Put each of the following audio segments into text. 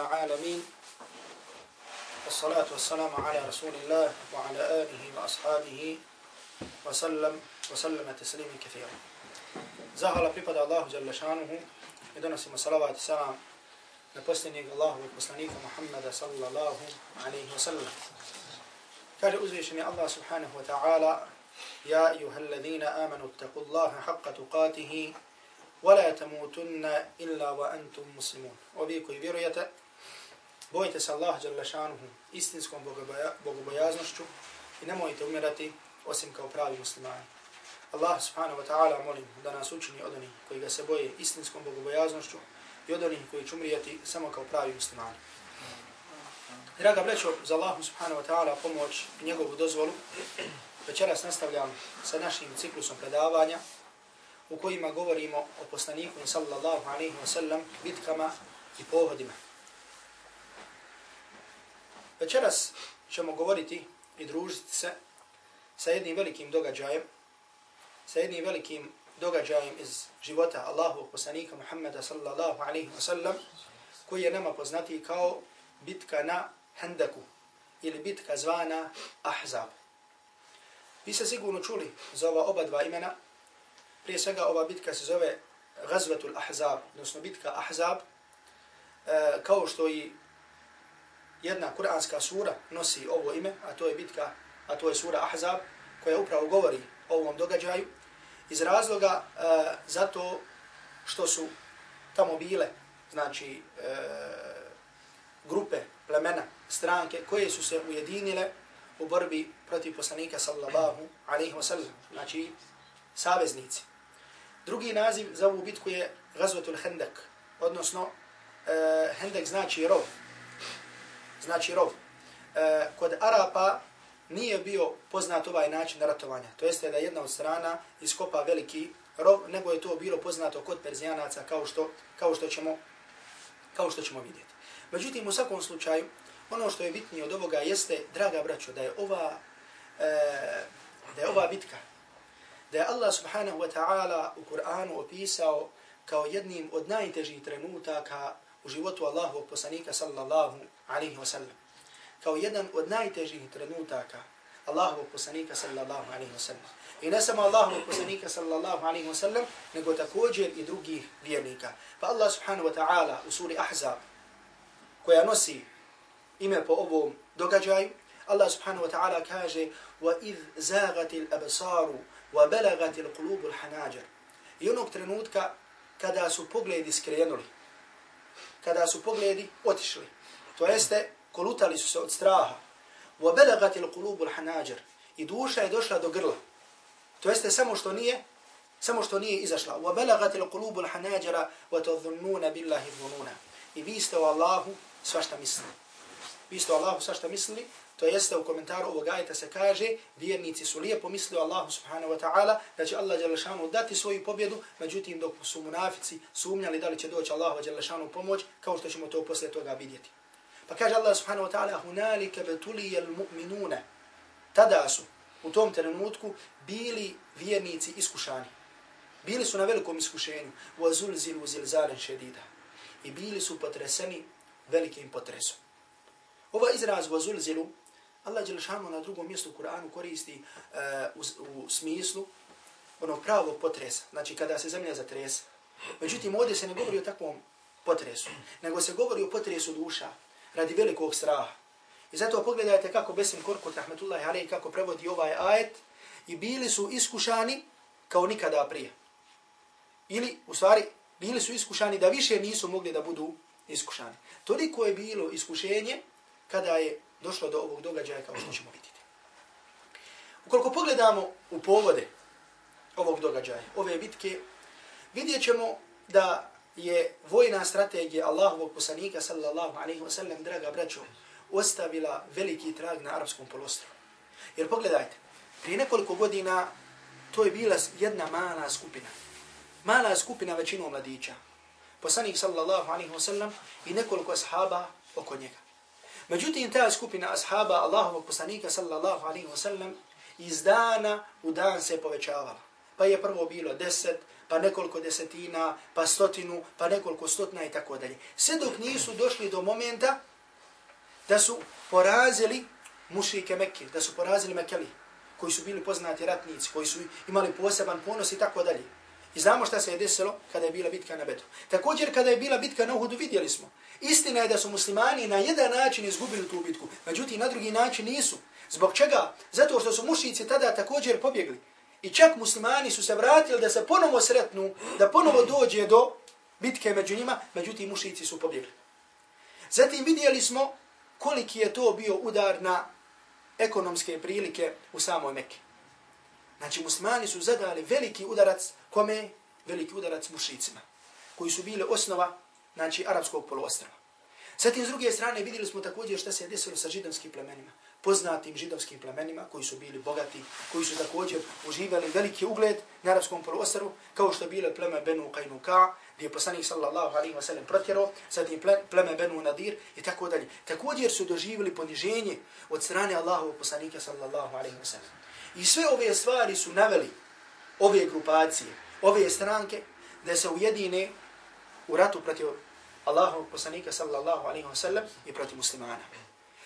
العالمين. والصلاة والسلام على رسول الله وعلى آله وأصحابه وسلم وسلم تسليم كثيرا. زهر ببدا الله جل شانه إدنا سيما صلوات السلام نبسطني الله وقسلنيك محمد صلى الله عليه وسلم كان أزوشني الله سبحانه وتعالى يا أيها الذين آمنوا اتقوا الله حق تقاته ولا تموتن إلا وأنتم مسلمون وبيكو يبيريتك bojite se Allah Đalešanuhu šanuhu istinskom bogobojaznošću i nemojte umirati osim kao pravi muslimani. Allah subhanahu wa ta'ala molim da nas učini od onih koji ga se boje istinskom bogobojaznošću i od onih koji će umrijeti samo kao pravi muslimani. Draga brećo, za Allah subhanahu wa ta'ala pomoć i njegovu dozvolu, večeras nastavljam sa našim ciklusom predavanja u kojima govorimo o poslaniku sallallahu alaihi wa sallam, bitkama i pohodima. Večeras ćemo govoriti i družiti se sa jednim velikim događajem, sa jednim velikim događajem iz života Allahu poslanika Muhammeda sallallahu alaihi wa sallam, koji je nama poznati kao bitka na Hendaku ili bitka zvana Ahzab. Vi ste sigurno čuli za ova oba dva imena. Prije svega ova bitka se zove Gazvatul Ahzab, odnosno bitka Ahzab, e, kao što i jedna kuranska sura nosi ovo ime, a to je bitka, a to je sura Ahzab, koja upravo govori o ovom događaju, iz razloga e, zato što su tamo bile, znači, e, grupe, plemena, stranke, koje su se ujedinile u borbi protiv poslanika sallallahu alaihi wa sallam, znači, saveznici. Drugi naziv za ovu bitku je Gazvatul Hendek, odnosno e, Hendek znači rov, znači rov. E, kod Arapa nije bio poznat ovaj način ratovanja. To jeste da jedna od strana iskopa veliki rov, nego je to bilo poznato kod Perzijanaca kao što, kao što, ćemo, kao što ćemo vidjeti. Međutim, u svakom slučaju, ono što je bitnije od ovoga jeste, draga braćo, da je ova, e, da je ova bitka, da je Allah subhanahu wa ta'ala u Kur'anu opisao kao jednim od najtežih trenutaka u životu Allahovog poslanika sallallahu alaihi wa sallam kao jedan od najtežih trenutaka Allahovog poslanika sallallahu alaihi wa sallam. I ne samo Allahovog poslanika sallallahu alaihi wa sallam, nego također i drugih vjernika. Pa Allah subhanahu wa ta'ala u suri Ahzab, koja nosi ime po ovom događaju, Allah subhanahu wa ta'ala kaže وَإِذْ زَاغَتِ الْأَبْصَارُ وَبَلَغَتِ الْقُلُوبُ الْحَنَاجَرُ I onog trenutka kada su pogledi skrenuli, kada su pogledi otišli, to jeste kolutali su se od straha. وَبَلَغَتِ الْقُلُوبُ الْحَنَاجَرِ. I duša je došla do grla. To jeste samo što nije samo što nije izašla. وَبَلَغَتِ الْقُلُوبُ الْحَنَاجَرَ وَتَظُنُّونَ al-hanajira wa billahi. I vi ste o Allahu svašta mislili. Vi ste o Allahu svašta mislili. To jeste u komentaru ovog ajeta se kaže vjernici su lijepo mislili o Allahu subhanahu wa ta'ala da će Allah Đalešanu dati svoju pobjedu, međutim dok su munafici sumnjali da li će doći Allahu Đalešanu pomoć, kao što ćemo to posle toga vidjeti. Pa kaže Allah subhanahu wa ta'ala hunalika betulije almu'minuna. Tada su u tom trenutku bili vjernici iskušani. Bili su na velikom iskušenju. Wa zulzilu zilzalan. I bili su potreseni velikim potresom. Ova izraz wa Allah Đelešanu na drugom mjestu u Kur'anu koristi uh, u, u smislu onog pravog potresa. Znači kada se zemlja zatresa. Međutim, ovdje se ne govori o takvom potresu, nego se govori o potresu duša, radi velikog straha. I zato pogledajte kako Besim Korkut, rahmetullahi alaih, kako prevodi ovaj ajet, i bili su iskušani kao nikada prije. Ili, u stvari, bili su iskušani da više nisu mogli da budu iskušani. Toliko je bilo iskušenje kada je došlo do ovog događaja kao što ćemo vidjeti. Ukoliko pogledamo u povode ovog događaja, ove bitke, vidjet ćemo da je vojna strategija Allahovog poslanika sallallahu alaihi wa sallam, draga braćo, ostavila veliki trag na arapskom polostru. Jer pogledajte, prije nekoliko godina to je bila jedna mala skupina. Mala skupina većinu mladića. Poslanik sallallahu alaihi wa sallam i nekoliko ashaba oko njega. Međutim, ta skupina ashaba Allahovog poslanika sallallahu alaihi wa sallam iz dana u dan se povećavala. Pa je prvo bilo 10, pa nekoliko desetina, pa stotinu, pa nekoliko stotina i tako dalje. Sve dok nisu došli do momenta da su porazili mušike Mekke, da su porazili Mekeli, koji su bili poznati ratnici, koji su imali poseban ponos i tako dalje. I znamo šta se je desilo kada je bila bitka na Bedru. Također kada je bila bitka na Uhudu vidjeli smo. Istina je da su muslimani na jedan način izgubili tu bitku, međutim na drugi način nisu. Zbog čega? Zato što su mušici tada također pobjegli. I čak muslimani su se vratili da se ponovo sretnu, da ponovo dođe do bitke među njima, međutim mušici su pobjegli. Zatim vidjeli smo koliki je to bio udar na ekonomske prilike u samoj Mekke. Znači muslimani su zadali veliki udarac kome? Veliki udarac mušicima, koji su bili osnova znači, arapskog poluostrava. Zatim, s druge strane, vidjeli smo također šta se je desilo sa židovskim plemenima, poznatim židovskim plemenima, koji su bili bogati, koji su također uživali veliki ugled na arapskom poluostravu, kao što bile pleme Benu Qainuka, gdje je poslanik sallallahu alaihi wa sallam protjerao, zatim pleme Benu Nadir i tako dalje. Također su doživjeli poniženje od strane Allahovog poslanika sallallahu alaihi wa sallam. I sve ove stvari su naveli ove grupacije, ove stranke, da se ujedine u ratu protiv Allahovog poslanika sallallahu alaihi wa sallam i protiv muslimana.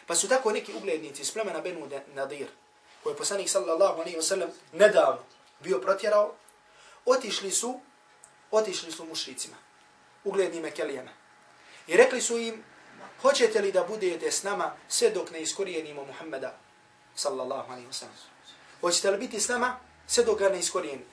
Pa su tako neki uglednici iz plemena Benu Nadir, koje je poslanik sallallahu alaihi wa sallam nedavno bio protjerao, otišli su, otišli su mušricima, uglednim mekelijama. I rekli su im, hoćete li da budete s nama sve dok ne iskorijenimo Muhammeda sallallahu alaihi wa sallam. Hoćete li biti s nama sve dok ga ne iskorijeni.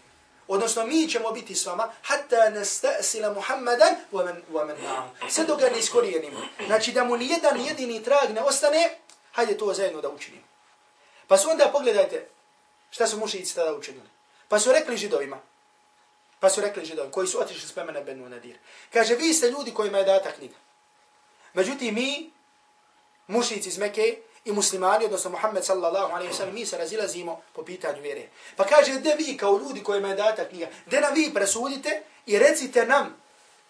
Odnosno, mi ćemo biti s vama, hatta nastasila Muhammadan wa man, wa man ma'am. Sve dok ga ne iskorijenimo. Znači, da mu ni jedan jedini trag ne ostane, hajde to zajedno da učinimo. Pa su onda, pogledajte, šta su mušici tada učinili. Pa su rekli židovima, pa su rekli židovima, koji su otišli s plemena Benu Nadir. Kaže, vi ste ljudi kojima je data knjiga. Međutim, mi, mušici iz Mekke, i muslimani, odnosno Muhammed sallallahu alaihi sallam, mi se razilazimo po pitanju vjere. Pa kaže, gdje vi kao ljudi kojima je data knjiga, gdje nam vi presudite i recite nam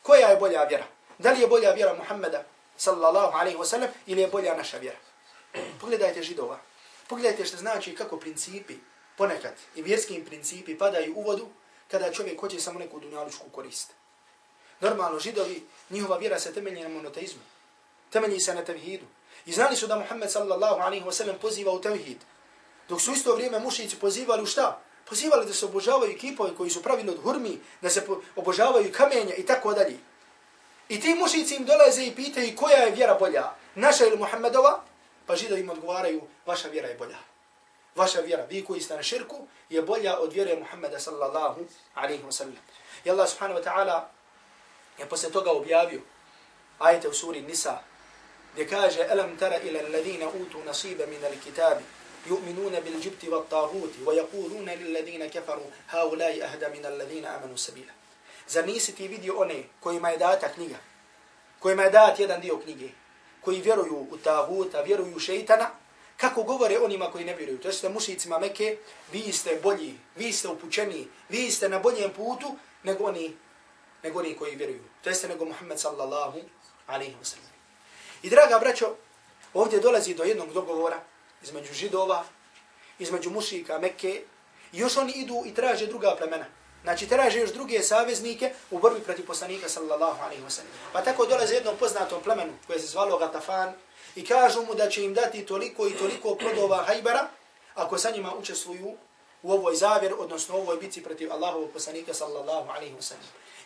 koja je bolja vjera. Da li je bolja vjera Muhammeda sallallahu alaihi wa sallam ili je bolja naša vjera. Pogledajte židova. Pogledajte što znači kako principi ponekad i vjerski principi padaju u vodu kada čovjek hoće samo neku dunjalučku korist. Normalno, židovi, njihova vjera se temelji na monoteizmu. Temelji se na tevhidu. I znali su da Muhammed sallallahu alaihi wa sallam poziva u tevhid. Dok su isto vrijeme mušici pozivali u šta? Pozivali da se obožavaju kipove koji su pravili od hurmi, da se obožavaju kamenja i tako dalje. I ti mušici im dolaze i pitaju koja je vjera bolja, naša ili Muhammedova? Pa žido im odgovaraju, vaša vjera je bolja. Vaša vjera, vi koji ste na širku, je bolja od vjere Muhammeda sallallahu alaihi wa sallam. I Allah subhanahu wa ta'ala je posle toga objavio ajete u suri Nisa, gdje kaže Alam tara ila alladhina utu nasiba min alkitabi yu'minuna bil jibti wat taguti wa yaquluna lil ladina kafaru haula'i ahda min alladhina amanu sabila. Zar nisi ti vidio one kojima je data knjiga, kojima je dat jedan dio knjige, koji vjeruju u tahuta, vjeruju u šeitana, kako govore onima koji ne vjeruju. To jeste mušicima Mekke, vi ste bolji, vi ste upućeni, vi ste na boljem putu nego oni, nego oni koji vjeruju. To jeste nego Muhammed sallallahu alaihi wa sallam. I draga braćo, ovdje dolazi do jednog dogovora između židova, između mušika Mekke, i još oni idu i traže druga plemena. Znači, traže još druge saveznike u borbi protiv poslanika, sallallahu alaihi wa. Pa tako dolaze jednom poznatom plemenu, koje se zvalo Gatafan, i kažu mu da će im dati toliko i toliko plodova hajbara, ako sa njima učestvuju u ovoj zavjer, odnosno u ovoj bici protiv Allahovog poslanika, sallallahu alaihi wa.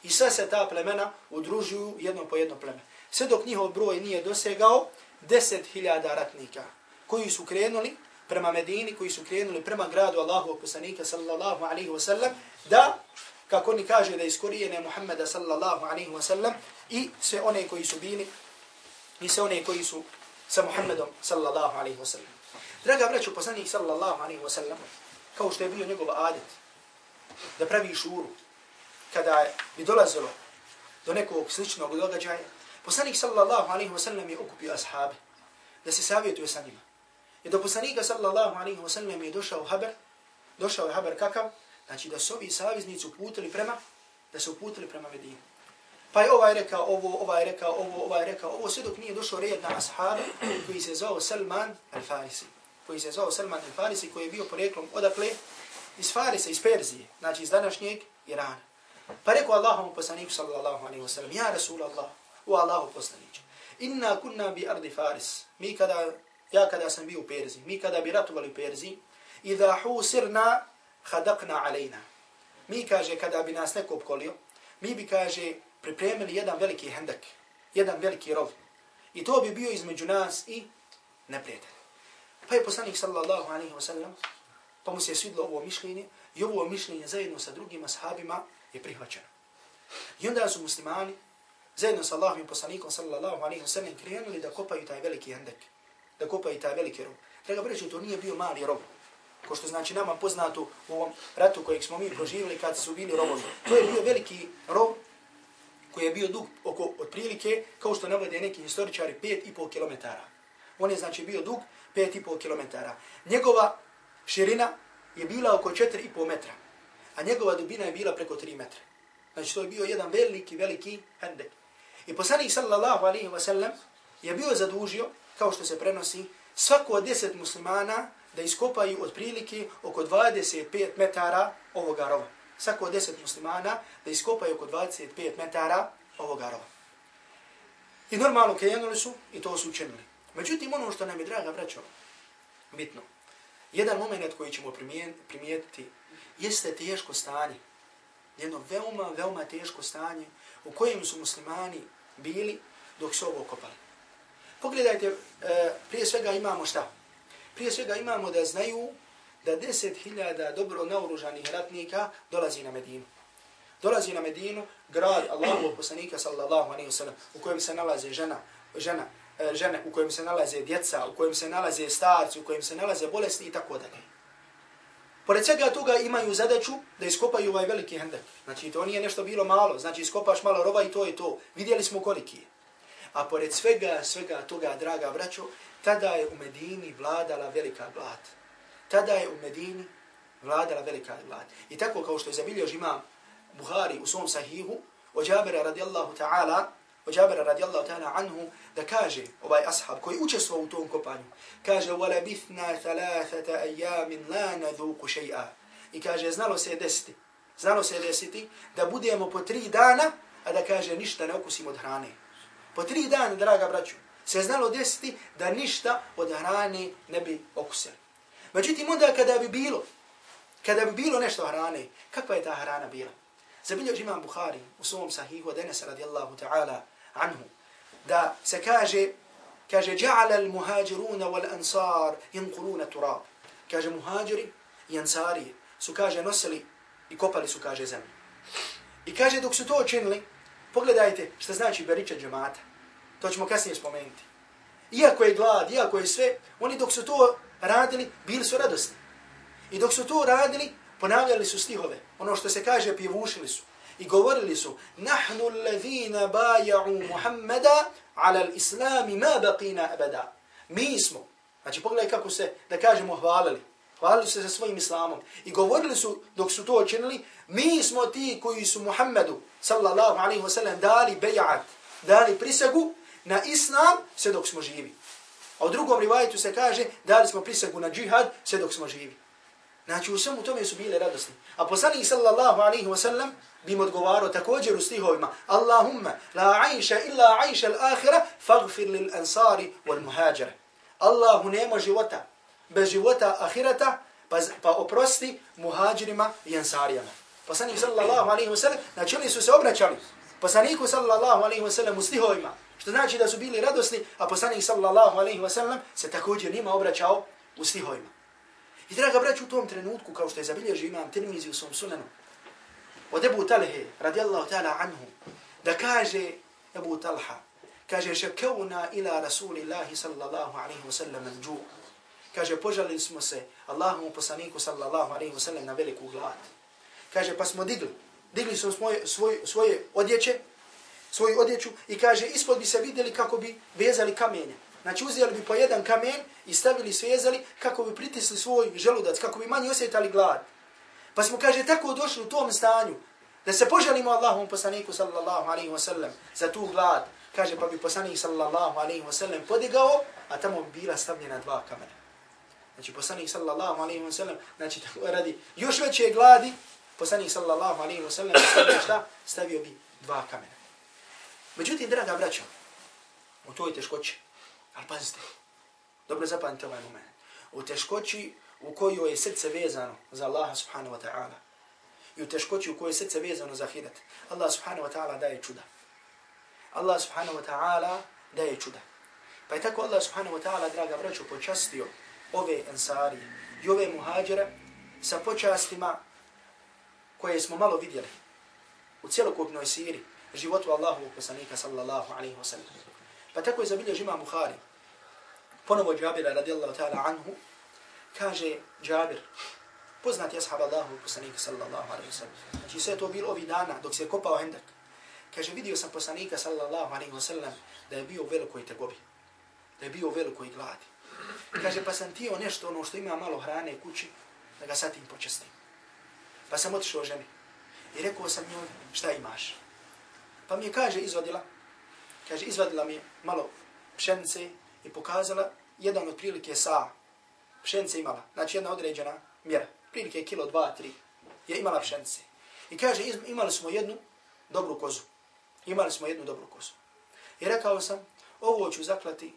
I sve se ta plemena udružuju jedno po jedno pleme sve dok njihov broj nije dosegao 10.000 ratnika koji su krenuli prema Medini, koji su krenuli prema gradu Allahu poslanika sallallahu alaihi wa sallam, da, kako oni kaže, da iskorijene Muhammeda sallallahu alaihi wa sallam i sve one koji su bili i sve one koji su sa Muhammedom sallallahu alaihi wa sallam. Draga braću, poslanik sallallahu alaihi wa sallam, kao što je bio njegov adet, da pravi šuru, kada bi dolazilo do nekog sličnog događaja, Poslanik sallallahu alaihi wa sallam je okupio ashabe da se savjetuje sa njima. I do poslanika sallallahu alaihi wa sallam je došao haber, došao je haber kakav, znači da su ovi saviznici uputili prema, da su uputili prema Medini. Pa je ovaj rekao ovo, ovaj rekao ovo, ovaj rekao ovo, sve dok nije došao red na ashabe koji se zvao Salman al-Farisi. Koji se zvao Salman al-Farisi koji je bio poreklom odakle iz Farisa, iz Perzije, znači iz današnjeg Irana. Pa rekao Allahom poslaniku sallallahu alaihi wa sallam, ja Rasul Allah, u Allahu poslanić, inna kunna bi ardi Faris, mi kada, ja kada sam bio u Perziji, mi kada bi ratovali u Perziji, idha husirna hadakna alejna. Mi kaže, kada bi nas neko opkolio, mi bi kaže, pripremili jedan veliki hendak, jedan veliki rov. I to bi bio između nas i neprijatelj. Pa je poslanik sallallahu alaihi wa sallam, pa mu se je svidlo ovo mišljenje, i ovo mišljenje zajedno sa drugim ashabima je prihvaćeno. I onda su muslimani, zajedno sa Allahom i poslanikom sallallahu alaihi wa sallam, krenuli da kopaju taj veliki hendek, da kopaju taj veliki rov. Treba breći, to nije bio mali rov, ko što znači nama poznato u ovom ratu kojeg smo mi proživjeli kad su bili rovovi. To je bio veliki rov koji je bio dug oko otprilike, kao što navode neki historičari, 5,5 km. On je znači bio dug 5,5 km. Njegova širina je bila oko 4,5 metra, a njegova dubina je bila preko 3 metra. Znači to je bio jedan veliki, veliki hendek. I poslanik sallallahu alaihi wa sallam je bio zadužio, kao što se prenosi, svako od deset muslimana da iskopaju otprilike oko 25 metara ovoga rova. Svako od deset muslimana da iskopaju oko 25 metara ovoga rova. I normalno krenuli su i to su učinili. Međutim, ono što nam je draga braćo, bitno, jedan moment koji ćemo primijetiti jeste teško stanje. Jedno veoma, veoma teško stanje u kojem su muslimani bili dok su ovo kopali. Pogledajte, e, prije svega imamo šta? Prije svega imamo da znaju da deset hiljada dobro naoružanih ratnika dolazi na Medinu. Dolazi na Medinu, grad Allahu poslanika sallallahu alaihi wa sallam, u kojem se nalaze žena, žena, e, žene, u kojem se nalaze djeca, u kojem se nalaze starci, u kojem se nalaze bolesti i tako dalje. Pored svega toga imaju zadaću da iskopaju ovaj veliki hendek. Znači to nije nešto bilo malo, znači iskopaš malo rova i to je to. Vidjeli smo koliki je. A pored svega, svega toga, draga braćo, tada je u Medini vladala velika glad. Tada je u Medini vladala velika glad. I tako kao što je zabilio imam Buhari u svom sahihu, od Jabira radijallahu ta'ala, o Jabira radijallahu ta'ala anhu, da kaže ovaj ashab koji učestvao u tom kopanju, kaže, وَلَبِثْنَا ثَلَاثَةَ أَيَّامٍ لَا نَذُوقُ شَيْئًا I kaže, znalo se desiti, znalo se desiti da budemo po tri dana, a da kaže, ništa ne okusimo od hrane. Po tri dana, draga braću, se znalo desiti da ništa od hrane ne bi okusili. Međutim, onda kada bi bilo, kada bi bilo nešto hrane, kakva je ta hrana bila? Zabilio imam Bukhari u svom sahihu od Enesa radijallahu ta'ala anhu, da se kaže, kaže, ja'ala al-muhađiruna wal-ansar yanquluna turab. Kaže, muhađiri i ansari su, kaže, nosili i kopali su, kaže, zemlju. I kaže, dok su to učinili, pogledajte što znači beriča džemata. To ćemo kasnije spomenuti. Iako je glad, iako je sve, oni dok su to radili, bili su radosni. I dok su to radili, ponavljali su stihove. Ono što se kaže, pjevušili su. I govorili su, nahnu allazina baja'u Muhammeda ala l'islami ma baqina abada. Mi smo, znači pogledaj kako se, da kažemo, hvalili. Hvalili se sa svojim islamom. I govorili su, dok su to učinili, mi smo ti koji su Muhammedu, sallallahu alaihi ve sellem dali beja'at, dali prisegu, na islam sve dok smo živi. A u drugom rivajetu se kaže dali smo prisegu na džihad sve dok smo živi. Znači u svemu tome su bile radosni. A poslanik sallallahu alaihi wa sallam bi im odgovarao također u stihovima Allahumma la aisha illa aisha al-akhira faghfir lil ansari wal muhađara. Allahu nema života bez života ahirata pa, pa oprosti muhađirima i ansarijama. Poslanik sallallahu alaihi wa sallam znači su se obraćali poslaniku sallallahu alaihi wa sallam u stihovima Što znači da su bili radosni, a poslanik sallallahu alaihi wa sallam se također njima obraćao u stihovima. I draga braću u tom trenutku, kao što je zabilježio imam Tirmizi u svom sunanu, od Ebu Talhe, radijallahu ta'ala anhu, da kaže Ebu Talha, kaže šekavna ila rasulillahi sallallahu alaihi wasallam al-đu. Kaže, požalili smo se Allahom poslaniku sallallahu alaihi wasallam na veliku glad. Kaže, pa smo digli, digli smo svoje, svoje, svoje odjeće, svoju odjeću i kaže ispod bi se vidjeli kako bi vezali kamenje. Znači uzeli bi po jedan kamen i stavili svezali kako bi pritisli svoj želudac, kako bi manje osjetali glad. Pa smo, kaže, tako došli u tom stanju da se poželimo Allahom poslaniku sallallahu alaihi wa sallam za tu glad. Kaže, pa bi poslanik sallallahu alaihi wa sallam podigao, a tamo bi bila stavljena dva kamena. Znači poslanik sallallahu alaihi wa sallam, znači tako radi još veće gladi, poslanik sallallahu alaihi wa sallam stavio šta? Stavio bi dva kamena. Međutim, draga braćo, u toj teškoći, ali pazite, dobro zapamite ovaj moment, u teškoći u kojoj je srce vezano za Allaha subhanahu wa ta'ala i u teškoći u kojoj je srce vezano za hirat, Allah subhanahu wa ta'ala daje čuda. Allah subhanahu wa ta'ala daje čuda. Pa je tako Allah subhanahu wa ta'ala, draga braću, počastio ove ensari i ove muhađere sa počastima koje smo malo vidjeli u cijelokupnoj siri životu Allahu poslanika sallallahu alaihi wa sallam. Pa tako je zabilježi ima Buhari. Ponovo Džabira radijallahu ta'ala anhu kaže Džabir, poznati ashab Allahu poslanika sallallahu alaihi wa sallam. Znači sve to bilo ovih dana dok se kopao hendak. Kaže, vidio sam poslanika sallallahu alaihi wa sallam da je bio u velikoj tegobi. Da je bio u velikoj gladi. Kaže, pa sam tio nešto ono što ima malo hrane kući, da ga satim počestim. Pa sam otišao ženi. I rekao sam njoj, šta imaš? Pa mi je kaže, izvadila. Kaže, izvadila mi malo pšence i pokazala jedan od prilike sa pšence imala. Znači jedna određena mjera. Prilike kilo, dva, tri. Je imala pšence. I kaže, imali smo jednu dobru kozu. Imali smo jednu dobru kozu. I rekao sam, ovo ću zaklati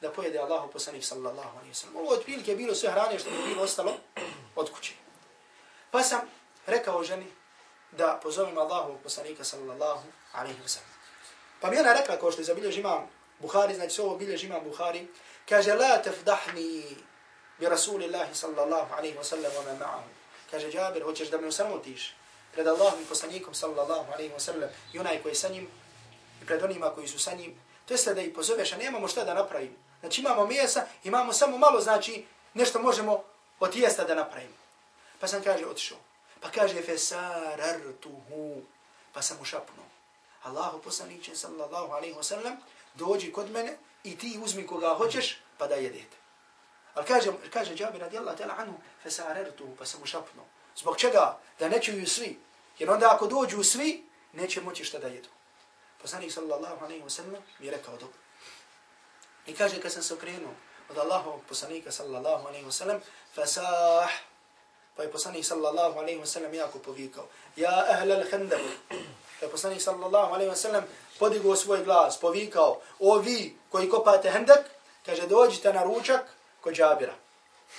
da pojede Allahu poslanik sallallahu alaihi sallam. Ovo od prilike bilo sve hrane što mi je bilo ostalo od kuće. Pa sam rekao ženi da pozovem Allahu poslanika sallallahu alaihi sallam. Pa mi ona rekla, kao što je zabilježi imam Buhari, znači ovo bilježi imam Buhari, kaže, la tefdahni bi rasulillahi sallallahu alaihi wa sallam wa ma'ahu. Kaže, Džabir, hoćeš da me usamotiš pred Allahom i poslanikom sallallahu alaihi wa sallam i onaj koji sa njim i pred onima koji su sa njim, to jeste da ih pozoveš, a nemamo šta da napravimo. Znači imamo mjesa, imamo samo malo, znači nešto možemo od jesta da napravimo. Pa sam kaže, otišao. Pa kaže, fesarartuhu. Pa sam mu šapnuo. Allahu poslaniče sallallahu alaihi wa sallam, dođi kod mene i ti uzmi koga hoćeš, pa da jedete. Ali kaže, kaže Džabir radijallahu ta'ala anhu, fesarartuhu, pa sam mu. Zbog čega? Da ne čuju svi. Jer onda ako dođu svi, neće moći šta da jedu. Poslanik sallallahu alaihi wa sallam mi je rekao dobro. I kaže kad sam se okrenuo od Allahovog poslanika sallallahu alaihi wa sallam, fasah, pa je poslanik sallallahu alaihi wa sallam jako povikao, ja ahle al-khandab, pa je poslanik sallallahu alaihi wa sallam podigao svoj glas, povikao, o vi koji kopate hendak, kaže dođite na ručak kod džabira.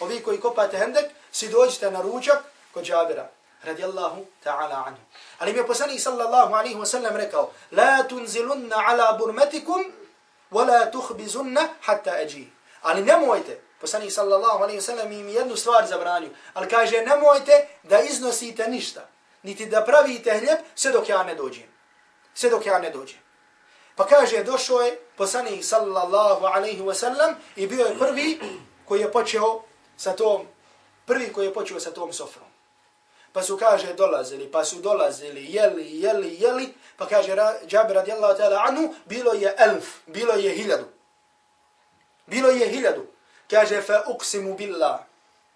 O vi koji kopate hendak, si dođite na ručak kod džabira. Radijallahu ta'ala anhu. Ali mi je poslanik sallallahu alaihi wa sallam rekao, la tunzilunna ala burmetikum, ولا تخبزن حتى اجي ali nemojte poslanik sallallahu alejhi ve sellem im jednu stvar zabranio ali kaže nemojte da iznosite ništa niti da pravite hljeb sve dok ja ne dođem sve dok ja ne dođem pa kaže došao je poslanik sallallahu alejhi ve sellem i bio je prvi koji je počeo sa tom prvi koji je počeo sa tom sofrom pa su kaže dolazili pa su dolazili jeli jeli jeli Pa kaže Džabir radijallahu ta'ala anhu, bilo je elf, bilo je hiljadu. Bilo je hiljadu. Kaže, fa uksimu billah.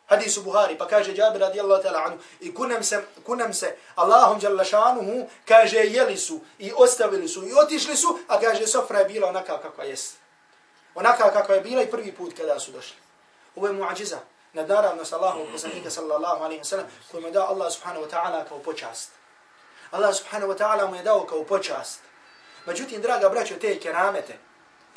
Hadisu Buhari, pa kaže Džabir radijallahu ta'ala anhu, i kunem se, kunem se Allahom jalla šanuhu, kaže, jeli su i ostavili su i otišli su, a kaže, sofra je bila onaka kakva jest. Onaka kakva je bila i prvi put kada su došli. Ovo je muadžiza. Naravno, sallahu poslanika sallallahu alaihi wa sallam, kojim je dao Allah subhanahu wa ta'ala kao počast. Allah subhanahu wa ta'ala mu je dao kao počast. Međutim, draga braćo, te keramete,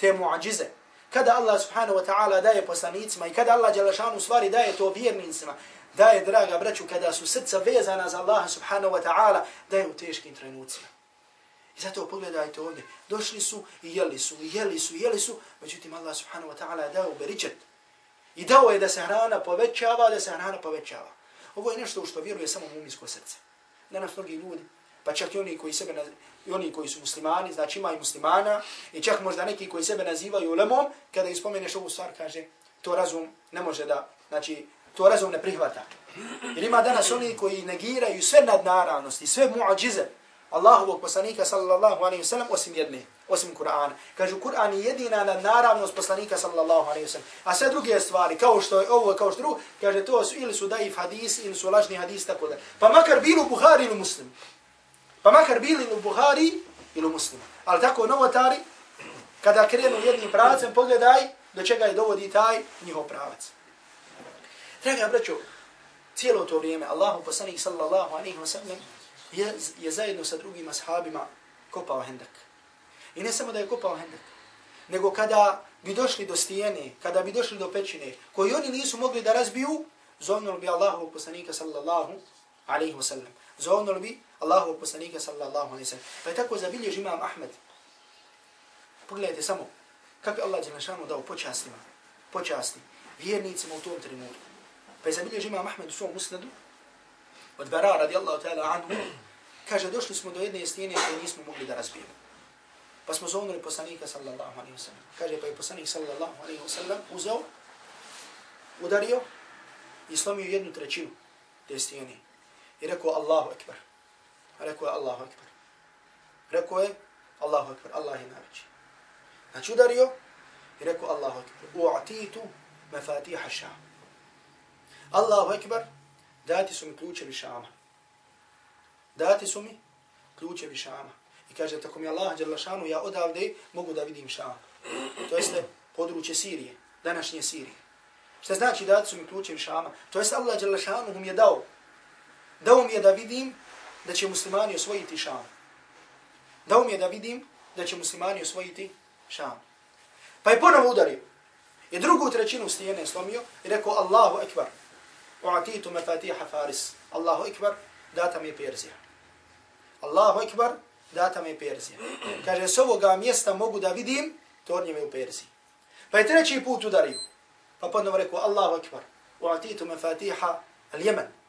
te muadžize, kada Allah subhanahu wa ta'ala daje poslanicima i kada Allah Đalašanu stvari daje to vjernicima, daje, draga braću, kada su srca vezana za Allah subhanahu wa ta'ala, daje u teškim trenucima. I zato pogledajte ovdje, došli su i jeli su, i jeli su, i jeli su, međutim Allah subhanahu wa ta'ala je dao beričet. I dao je da se hrana povećava, da se hrana povećava. Ovo je nešto u što vjeruje samo muminsko srce. Danas mnogi ljudi pa čak i oni koji sebe i oni koji su muslimani, znači ima i muslimana, i čak možda neki koji sebe nazivaju ulemom, kada im spomeneš ovu stvar, kaže, to razum ne može da, znači, to razum ne prihvata. Jer ima danas oni koji negiraju sve nadnaravnosti, sve muadžize Allahovog poslanika sallallahu alaihi wasallam osim jedne, osim Kur'ana. Kažu, Kur'an je jedina nadnaravnost poslanika sallallahu alaihi wasallam. A sve druge stvari, kao što je ovo, kao što drugo, kaže, to su ili su daif hadis, ili su lažni hadis, tako da. Pa makar bilo Buhari ili muslim. Pa makar bili u Buhari ili u muslimu. Ali tako novotari, kada krenu jednim pravcem, pogledaj do čega je dovodi taj njihov pravac. Draga braćo, cijelo to vrijeme Allahu poslanik sallallahu alaihi wa sallam je, je zajedno sa drugim ashabima kopao hendak. I ne samo da je kopao hendak, nego kada bi došli do stijene, kada bi došli do pećine, koji oni nisu mogli da razbiju, zovnuli bi Allahu poslanika sallallahu alaihi wa sallam. Zovnuli bi Allahu poslanika sallallahu alaihi ve sallam. Pa je tako zabilježi imam Ahmed. Pogledajte samo kako je Allah Đelešanu dao počastima, počasti vjernicima u tom trenutku. Pa je zabilježi imam Ahmed u svom musnadu od Bara radijallahu ta'ala anhu, kaže, došli smo do jedne stijene koje nismo mogli da razbijemo. Pa smo zovnuli poslanika sallallahu alaihi ve sallam. Kaže, pa je poslanik sallallahu alaihi ve sallam uzeo, udario i slomio jednu trećinu te stijene. I rekao Allahu akbar. Rekao je Allahu akbar. Rekao je Allahu akbar. Allah je najveći. Znači udario i rekao Allahu akbar. U'atitu mafatiha ša'am. Allahu akbar. Dati su mi ključevi šama. Dati su mi ključevi šama. I kaže, tako mi Allah, djela šanu, ja odavde mogu da vidim šam. To jeste područje Sirije, današnje Sirije. Šta znači dati su mi ključevi šama? To jeste Allah, djela šanu, mi je dao. Dao mi je da vidim da će muslimani osvojiti šam. Dao mi je da vidim da će muslimani osvojiti šam. Pa je ponovo udario. I drugu trećinu stijene slomio i rekao Allahu ekbar. U'atitu mafatiha Faris. Allahu ekbar, data mi je Perzija. Allahu ekbar, data mi je Perzija. Kaže, s ovoga mjesta mogu da vidim, to od u Perziji. Pa je treći put udario. Pa ponovo rekao, Allahu ekbar, u'atitu mafatiha al-Jemen.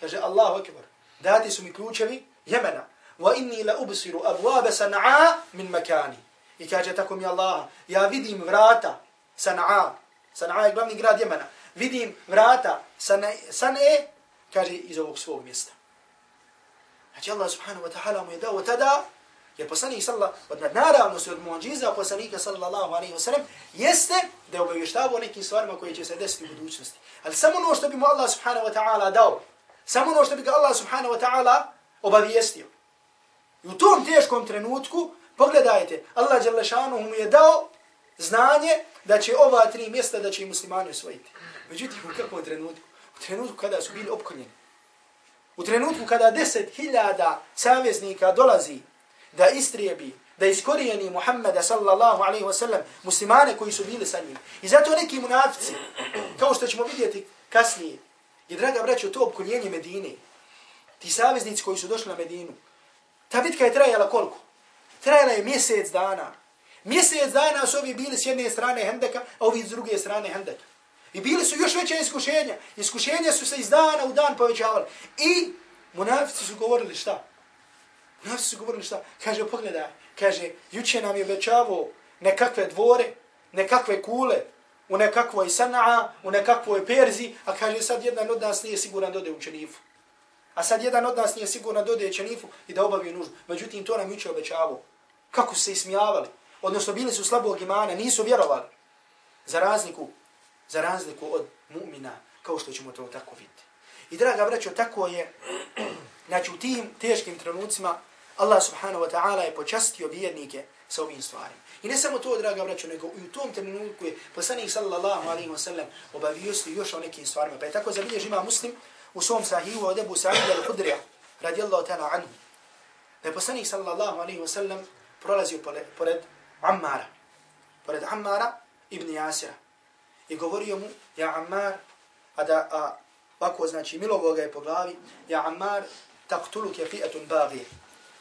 Kaže, Allahu ekber. dati su mi ključevi Jemena. Wa inni la ubsiru abwab Sana'a min makani. I kaže, tako mi Allah, ja vidim vrata Sana'a. Sana'a je glavni grad Jemena vidim vrata sane, sane kaže, iz ovog svog mjesta. Znači Allah subhanahu wa ta'ala mu je dao tada, jer poslanik sallallahu, od naravno se od muadžiza poslanika sallallahu alaihi wa sallam, jeste da je obavještavao nekim stvarima koje će se desiti u budućnosti. Ali samo ono što bi mu Allah subhanahu wa ta'ala dao, samo ono što bi ga Allah subhanahu wa ta'ala obavijestio. I u tom teškom trenutku, pogledajte, Allah mu je dao znanje da će ova tri mjesta da će muslimani osvojiti. Međutim, u kakvom trenutku? U trenutku kada su bili opkonjeni. U trenutku kada deset hiljada saveznika dolazi da istrijebi, da iskorijeni Muhammeda sallallahu alaihi wa sallam, muslimane koji su bili sa njim. I zato neki munafici, kao što ćemo vidjeti kasnije, I draga braćo to opkoljenje Medine, ti saveznici koji su došli na Medinu, ta bitka je trajala koliko? Trajala je mjesec dana. Mjesec dana su ovi bili s jedne strane Hendeka, a ovi s druge strane Hendeka. I bili su još veće iskušenja. Iskušenja su se iz dana u dan povećavali. I munafici su govorili šta? Munafici su govorili šta? Kaže, pogledaj, kaže, juče nam je obećavao nekakve dvore, nekakve kule, u nekakvoj Sana'a, u nekakvoj Perzi, a kaže, sad jedan od nas nije siguran dode u Čenifu. A sad jedan od nas nije siguran dode u Čenifu i da obavi nuždu. Međutim, to nam juče obećavao. Kako su se ismijavali? Odnosno, bili su slabog imana, nisu vjerovali. Za razliku za razliku od mu'mina, kao što ćemo to tako vidjeti. I draga braćo, tako je, znači u tim teškim trenucima, Allah subhanahu wa ta'ala je počastio vjernike sa ovim stvarima. I ne samo to, draga braćo, nego i u tom trenutku je poslanik sallallahu alaihi wa sallam obavijosti još o nekim stvarima. Pa je tako zabilježi ima muslim u svom sahihu od Ebu Sa'id al-Hudrija, radijallahu ta'ala anhu. Da je poslanik sallallahu alaihi wa sallam prolazio pored Ammara, pored Ammara ibn Jasira, i govorio mu, ja Ammar, a da, a, ovako znači, milovo ga je po glavi, ja Ammar, taktuluk je fi'atun bagije.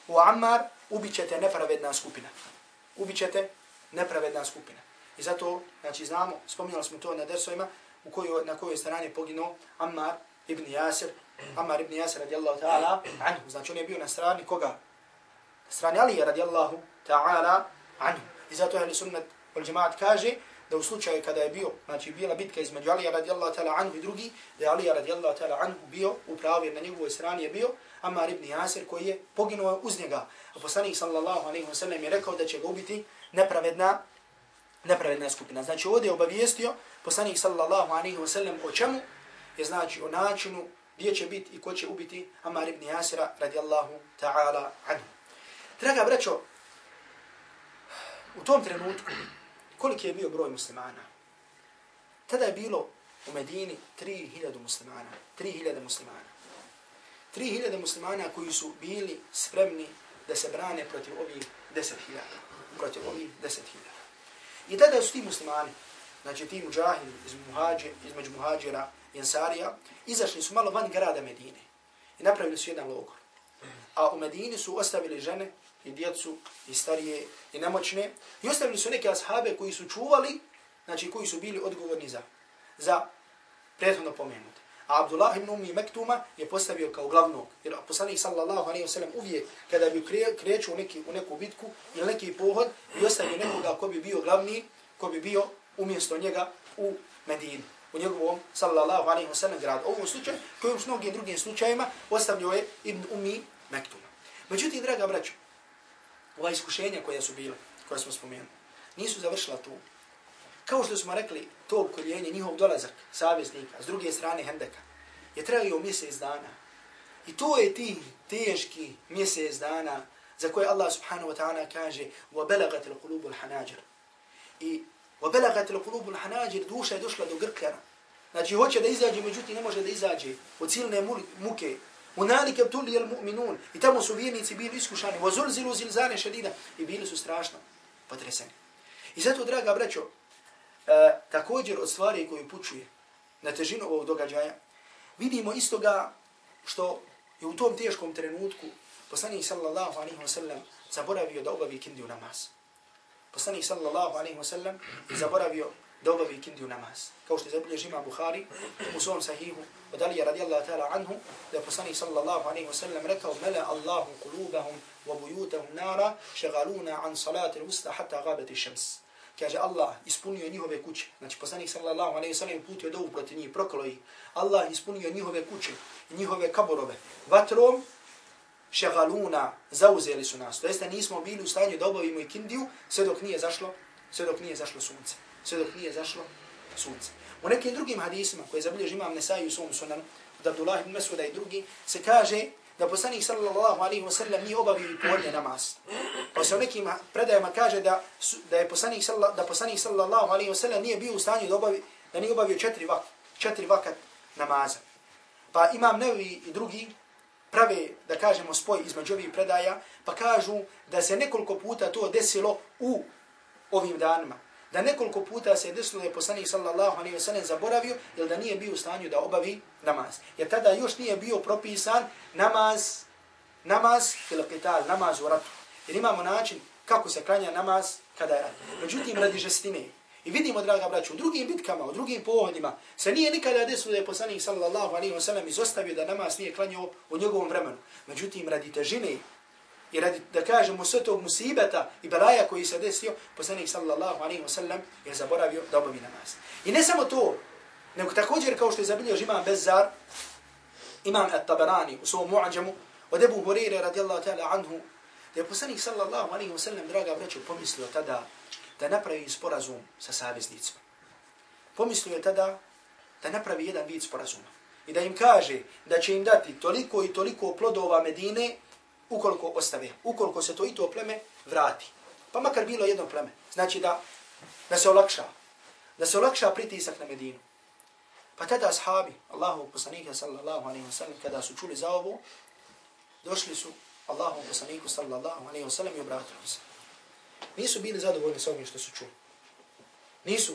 U Ammar ubićete nepravedna skupina. Ubićete nepravedna skupina. I zato, znači, znamo, spominjali smo to na dersovima, u kojoj, na kojoj strani poginuo Ammar ibn Yasir, Ammar ibn Yasir radijallahu ta'ala anhu. Znači, on je bio na strani koga? Na strani Ali radijallahu ta'ala anhu. I zato je sunnet ul džemaat kaže, da u slučaju kada je bio, znači bila bitka između Alija radijallahu ta'ala anhu i drugi, da je Alija radijallahu ta'ala anhu bio, upravo jer na njegovoj strani je bio Ammar ibn Yasir koji je poginuo uz njega. A poslanik sallallahu alaihi wa sallam je rekao da će ga ubiti nepravedna, nepravedna skupina. Znači ovdje je obavijestio poslanik sallallahu alaihi wa sallam o čemu je znači o načinu gdje će biti i ko će ubiti Ammar ibn Yasira radijallahu ta'ala anhu. Draga braćo, u tom trenutku, koliki je bio broj muslimana. Tada je bilo u Medini 3000 muslimana. 3000 muslimana. 3000 muslimana koji su bili spremni da se brane protiv ovih 10.000. Protiv ovih 10.000. I tada su ti muslimani, znači ti muđahili iz muhađe, između muhađira i ansarija, izašli su malo van grada Medine i napravili su jedan logor. A u Medini su ostavili žene i djecu i starije i nemoćne i ostavili su neke ashabe koji su čuvali, znači koji su bili odgovorni za, za prethodno pomenuti. A Abdullah ibn Ummi Mektuma je postavio kao glavnog. Jer poslanik sallallahu alaihi wa sallam uvijek kada bi kreću u, neki, u neku bitku ili neki pohod i ostavio nekoga ko bi bio glavni, ko bi bio umjesto njega u Medini. U njegovom sallallahu alaihi wa sallam gradu. U ovom slučaju, koji u mnogim drugim slučajima, ostavio je ibn Umi Mektuma. Međutim, draga braćo, ova iskušenja koja su bila, koja smo spomenuli, nisu završila tu Kao što smo rekli, to ukoljenje, njihov dolazak saveznika, s druge strane Hendeka, je trajio mjesec dana. I to je ti teški mjesec dana za koje Allah subhanahu wa ta'ala kaže وَبَلَغَتِ الْقُلُوبُ الْحَنَاجِرِ I وَبَلَغَتِ الْقُلُوبُ الْحَنَاجِرِ duša je došla do grkljana. Znači hoće da izađe, međutim ne može da izađe od silne muke. Unalike tuli jel mu'minun. I tamo su vjernici bili iskušani. Vozulzilu zilzane šedida. I bili su strašno potreseni. I zato, draga braćo, e, također od stvari koji pučuje na težinu ovog događaja, vidimo istoga što je u tom teškom trenutku poslanik sallallahu alaihi wa sallam zaboravio da obavi kindiju namaz. Poslanik sallallahu alaihi wa sallam zaboravio da obavi kindiju namaz. Kao što je zabilježi ima Bukhari u svom sahihu od Alija radijallahu ta'ala anhu da je poslanik sallallahu alaihi wa sallam rekao mele Allahu kulubahum wa bujutahum nara šegaluna an salati l-usta hatta gabati šems. Kaže Allah ispunio njihove kuće. Znači poslanik sallallahu alejhi ve sellem putio dovu proti njih, proklo ih. Allah ispunio njihove kuće, njihove kaborove vatrom šegaluna, zauzeli su nas. To jeste nismo bili u stanju da obavimo i sve dok nije zašlo, sve dok nije zašlo sunce sve dok nije zašlo sunce. U nekim drugim hadisima koje zabilježi imam Nesai u svom sunanu, od Abdullah ibn Mesuda i drugi, se kaže da poslanik sallallahu alaihi wa sallam nije obavio podne namaz. Pa se u nekim predajama kaže da, da je poslanik, sallallahu, da poslanik sallallahu alaihi wa nije bio u stanju da, obavi, da nije obavio četiri, vak, četiri vakat namaza. Pa imam nevi i drugi prave, da kažemo, spoj između ovih predaja, pa kažu da se nekoliko puta to desilo u ovim danima da nekoliko puta se desilo da je poslanik sallallahu alejhi ve sellem zaboravio ili da nije bio u stanju da obavi namaz. Jer tada još nije bio propisan namaz, namaz ili qital, namaz u ratu. Jer imamo način kako se klanja namaz kada je rat. Međutim, radi žestine. I vidimo, draga braću, u drugim bitkama, u drugim pohodima, se nije nikada desilo da je poslanik sallallahu alaihi ve sellem izostavio da namaz nije klanjao u njegovom vremenu. Međutim, radi težine I radi da kažemo sve tog musibeta i belaja koji se desio, poslanik sallallahu alaihi wa sallam je zaboravio da obavi namaz. I ne samo to, nego također kao što je zabilio imam Bezzar, imam At-Tabarani u svom mu'ađamu, od Ebu Hurire radijallahu ta'ala anhu, da je poslanik sallallahu alaihi wa sallam, draga vreću, pomislio tada da napravi sporazum sa saveznicima. Pomislio je tada da napravi jedan vid sporazuma. I da im kaže da će im dati toliko i toliko plodova Medine, ukoliko ostave, ukoliko se to i to pleme vrati. Pa makar bilo jedno pleme. Znači da, da se olakša. Da se olakša pritisak na Medinu. Pa tada ashabi, Allahu poslanika sallallahu alaihi wa sallam, kada su čuli za ovo, došli su Allahom poslaniku sallallahu alaihi wa sallam i obratili se. Nisu bili zadovoljni sa ovim što su čuli. Nisu.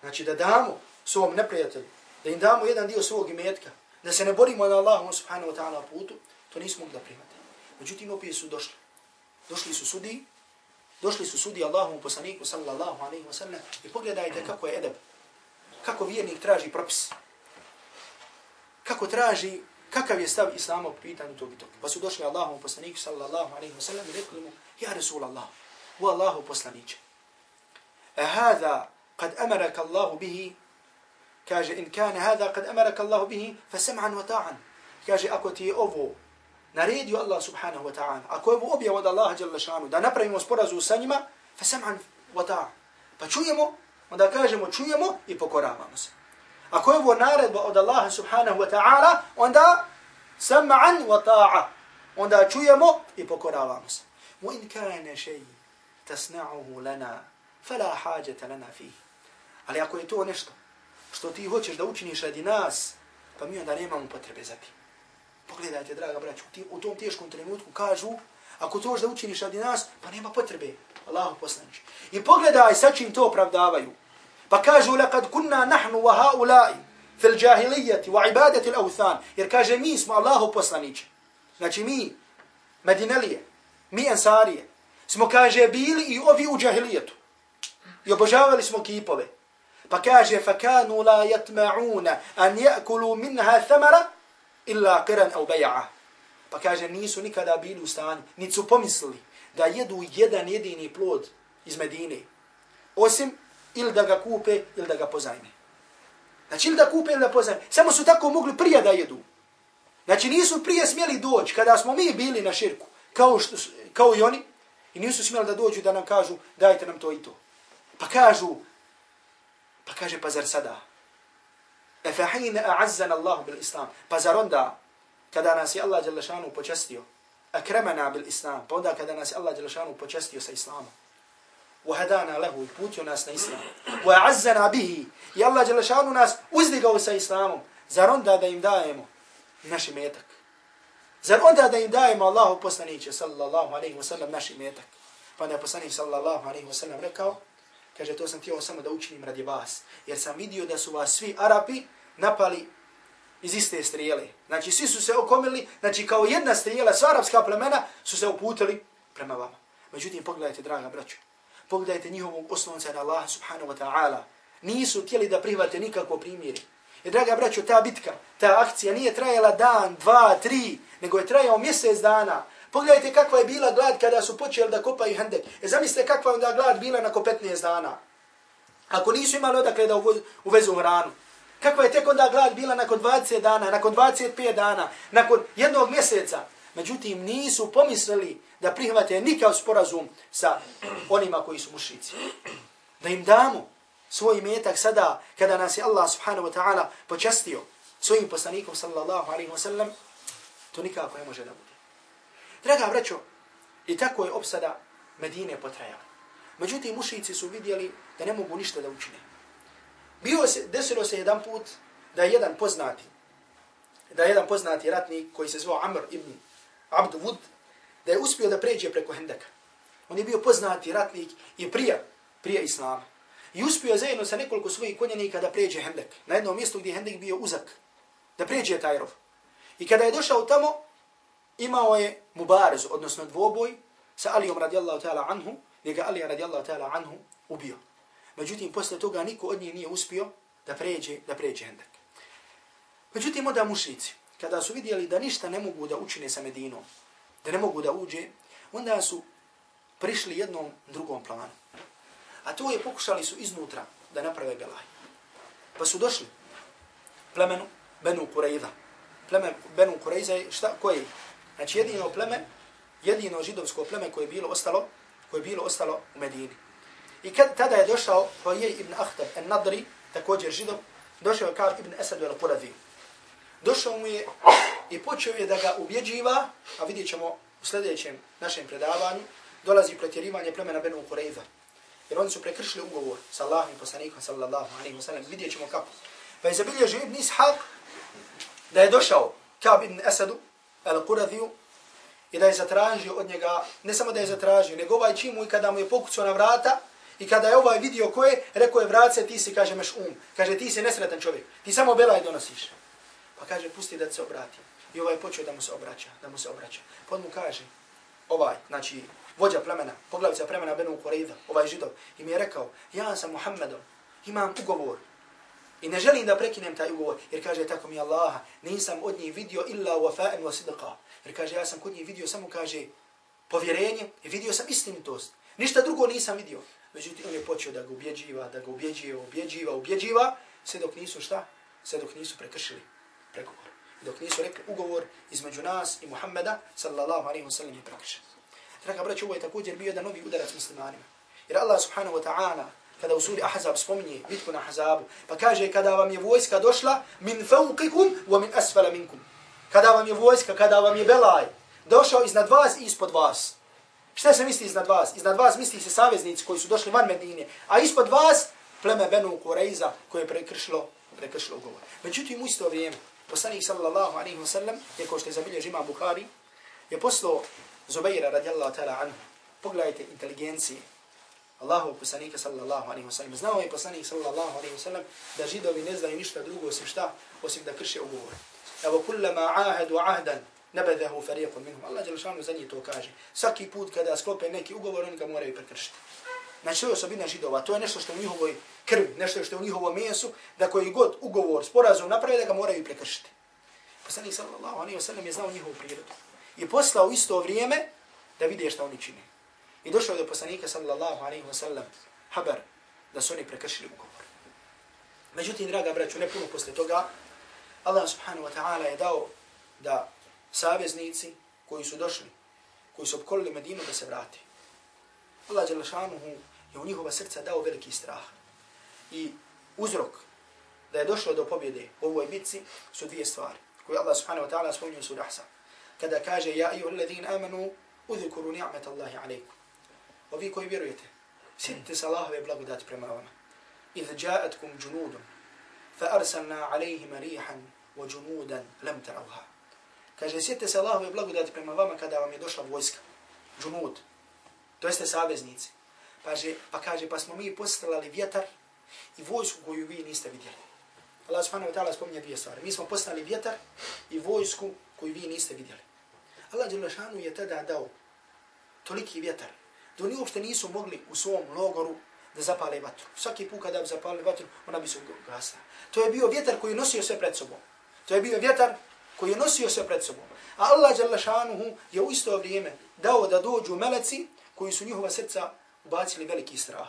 Znači da damo svom neprijatelju, da im damo jedan dio svog imetka, da se ne borimo na Allahu subhanahu wa ta'ala putu, to nisu mogli da primati. Međutim, opet su došli. Došli su sudi, došli su sudi Allahom poslaniku sallallahu alaihi wa sallam i pogledajte kako je edeb, kako vjernik traži propis, kako traži, kakav je stav islama po pitanju tog i tog. Pa su došli Allahom poslaniku sallallahu alaihi wa sallam i rekli mu, ja Resul Allah, u Allahu poslaniće. A hada kad amaraka Allahu bihi, kaže, in kane hada kad amaraka Allahu bihi, fa sam'an wa ta'an. Kaže, ako ti je ovo naredio Allah subhanahu wa ta'ala, ako je ovo objav od Allaha jalla šanu, da napravimo sporazu sa njima, fa sam'an wa ta'an. Pa čujemo, onda kažemo čujemo i pokoravamo se. Ako je ovo naredba od Allaha subhanahu wa ta'ala, onda sam'an wa ta'a. Onda čujemo i pokoravamo se. Mu in kane šeji tasna'uhu lana, fala hajata lana fihi. Ali ako je to nešto što ti hoćeš da učiniš radi nas, pa mi onda nemamo potrebe za ti. Pogledajte, draga braću, ti u tom teškom trenutku kažu, ako to da učiniš radi nas, pa nema potrebe. Allahu poslanič. I pogledaj sa čim to opravdavaju. Pa kažu, لَقَدْ كُنَّا نَحْنُ وَهَاُلَاءِ فِي الْجَاهِلِيَّةِ وَعِبَادَةِ الْأَوْثَانِ Jer kaže, mi smo Allahu poslanič. Znači mi, Medinelije, mi Ansarije, smo, kaže, bili i ovi u džahilijetu. I obožavali smo kipove. Pa kaže, فَكَانُوا لَا يَتْمَعُونَ أَنْ يَأْكُلُوا مِنْهَا ثَمَرَ إِلَّا قِرًا أَوْ بَيَعَ Pa kaže, nisu nikada bili u stanju, niti su pomislili da jedu jedan jedini plod iz Medine. Osim ili da ga kupe ili da ga pozajme. Znači ili da kupe ili da pozajme. Samo su tako mogli prije da jedu. Znači nisu prije smjeli doći kada smo mi bili na širku, kao, što, kao i oni, i nisu smjeli da dođu da nam kažu dajte nam to i to. Pa kažu, pa kaže pa zar sada? E a'azzan Allahu bil islam. Pa zar onda, kada nas je Allah Đelešanu počestio, akremena bil islam, pa onda kada nas je Allah Đelešanu počestio sa islamom, وهدانا له يبوتي ناس إسلام وعزنا به يا الله جل شانه ناس uzdigao sa islamom zar onda da im dajemo naš metak zar onda da im dajemo Allahu poslanice sallallahu alejhi ve sellem naš metak pa da poslanik sallallahu alejhi ve sellem rekao kaže to sam htio samo da učinim radi vas jer sam vidio da su vas svi Arapi napali iz iste strijele. Znači, svi su se okomili, znači, kao jedna strijela, sva arapska plemena su se uputili prema vama. Međutim, pogledajte, draga braću, pogledajte njihovog oslonca na Allah subhanahu wa ta'ala. Nisu htjeli da prihvate nikako primjeri. I e, draga braćo, ta bitka, ta akcija nije trajala dan, dva, tri, nego je trajao mjesec dana. Pogledajte kakva je bila glad kada su počeli da kopaju hendek. E zamislite kakva je onda glad bila nakon 15 dana. Ako nisu imali odakle da uvezu hranu. Kakva je tek onda glad bila nakon 20 dana, nakon 25 dana, nakon jednog mjeseca. Međutim, nisu pomislili da prihvate nikav sporazum sa onima koji su mušici. Da im damo svoj metak sada, kada nas je Allah subhanahu wa ta'ala počastio svojim poslanikom sallallahu alaihi wa sallam, to nikako ne može da bude. Draga braćo, i tako je opsada Medine potrajala. Međutim, mušici su vidjeli da ne mogu ništa da učine. Bio se, desilo se jedan put da je jedan poznati, da je jedan poznati ratnik koji se zvao Amr ibn Abdu Wud, da je uspio da pređe preko Hendeka. On je bio poznati ratnik i prija, prija Islama. I uspio je zajedno sa nekoliko svojih konjenika da pređe Hendek. Na jednom mjestu gdje je Hendek bio uzak. Da pređe taj rov. I kada je došao tamo, imao je mubarez, odnosno dvoboj, sa Alijom radijallahu ta'ala anhu, gdje ga Alija radijallahu ta'ala anhu ubio. Međutim, posle toga niko od njih nije uspio da pređe, da pređe Hendek. Međutim, onda mušnici, kada su vidjeli da ništa ne mogu da učine sa Medinom, da ne mogu da uđe, onda su prišli jednom drugom planu. A to je pokušali su iznutra da naprave belaj. Pa su došli plemenu Benu Kurejza. Plemen Benu Kurejza je šta? Koje? Znači jedino pleme, jedino židovsko pleme koje je bilo ostalo, koje je bilo ostalo u Medini. I kad tada je došao Hojej ibn Ahtab en-Nadri, također židov, došao je kao ibn Esad al-Qurazi. Došao mu je i počeo je da ga ubjeđiva, a vidjet ćemo u sljedećem našem predavanju, dolazi pretjerivanje plemena Benu Kureyza. Jer oni su prekršili ugovor sa Allahom i poslanikom sallallahu alaihi wa sallam. Vidjet ćemo kako. Pa je zabilježio ibn Ishaq da je došao Kab ibn Asadu, al-Quradhiju i da je zatražio od njega, ne samo da je zatražio, nego ovaj čim mu i kada mu je pokucao na vrata, I kada je ovaj vidio ko je, rekao je vrace, ti si, kaže, meš um. Kaže, ti si nesretan čovjek. Ti samo belaj donosiš. Pa kaže, pusti da se obrati. I ovaj počeo da mu se obraća, da mu se obraća. Pa mu kaže, ovaj, znači, vođa plemena, poglavica plemena Benu Kureyda, ovaj židov, i mi je rekao, ja sam Muhammedom, imam ugovor. I ne želim da prekinem taj ugovor, jer kaže, tako mi Allaha, nisam od njih vidio illa wafa'en wa sidqa. Jer kaže, ja sam kod njih vidio, samo kaže, povjerenje i vidio sam istinitost. Ništa drugo nisam vidio. Međutim, on je počeo da ga ubjeđiva, da ga ubjeđiva, ubjeđiva, ubjeđiva, sve dok nisu šta? Sve dok nisu prekršili pregovor. Dok nisu rekli ugovor između nas i Muhammeda, sallallahu alaihi wa sallam, je prekrišen. Draga braći, ovo je također bio jedan novi udarac muslimanima. Jer Allah subhanahu wa ta'ala, kada u suri Ahzab spominje bitku na Ahzabu, pa kaže kada vam je vojska došla min fauqikum wa min asfala minkum. Kada vam je vojska, kada vam je belaj, došao iznad vas i ispod vas. Šta se misli iznad vas? Iznad vas misli se saveznici koji su došli van Medine, a ispod vas pleme Benu Kureyza koje je prekršilo prekršilo ugovor. Međutim, u isto vrijeme, poslanik sallallahu alaihi wa sallam, je kao što je zabilježi ima Bukhari, je poslao Zubaira radijallahu ta'ala anhu. Pogledajte inteligencije Allahu poslanika sallallahu alaihi wa sallam. Znao je poslanik sallallahu alaihi wa sallam da židovi ne znaju ništa drugo osim šta, osim da krše ugovor. Evo kullama ahadu ahdan nabadahu fariqun minhum. Allah Đelšanu za njih to kaže. Svaki put kada sklope neki ugovor, oni ga moraju prekršiti. Znači, to je osobina židova. To je nešto što je u njihovoj krvi, nešto što je u njihovom mesu, da koji god ugovor, sporazum napravi, da ga moraju prekršiti. Poslanik sallallahu alaihi wa sallam je znao njihovu prirodu. I poslao isto vrijeme da vide šta oni čine. I došao je do poslanika sallallahu alaihi wa sallam haber da su oni prekršili ugovor. Međutim, draga braću, ne puno posle toga, Allah subhanahu wa ta'ala je dao da saveznici koji su došli, koji su obkolili Medinu da se vrati. Allah Đelešanuhu je u njihova srca dao veliki strah. I uzrok da je došlo do pobjede u ovoj bitci su dvije stvari koje Allah subhanahu wa ta'ala spominje u suri Ahzab. Kada kaže, ja i uledin amanu, udhukuru ni'mat Allahi alaikum. Ovi koji vjerujete, sjetite se Allahove blagodati prema vama. Idh ja'atkum junudun fa arsalna alaihim rihan wa junudan lam ta'uha. Kaže, sjetite se Allahove blagodati prema vama kada vam je došla vojska, junud, to jeste saveznici. Pa, že, pa kaže, pa smo mi poslali vjetar i vojsku koju vi niste vidjeli. Allah subhanahu wa ta'ala spominje dvije stvari. Mi smo poslali vjetar i vojsku koju vi niste vidjeli. Allah Đelešanu je tada dao toliki vjetar, da oni uopšte nisu mogli u svom logoru da zapale vatru. Svaki put kada bi zapali vatru, ona bi se ugasla. To je bio vjetar koji nosio sve pred sobom. To je bio vjetar koji je nosio sve pred sobom. A Allah Đelešanu je u isto vrijeme dao da dođu meleci koji su njihova srca ubacili veliki strah.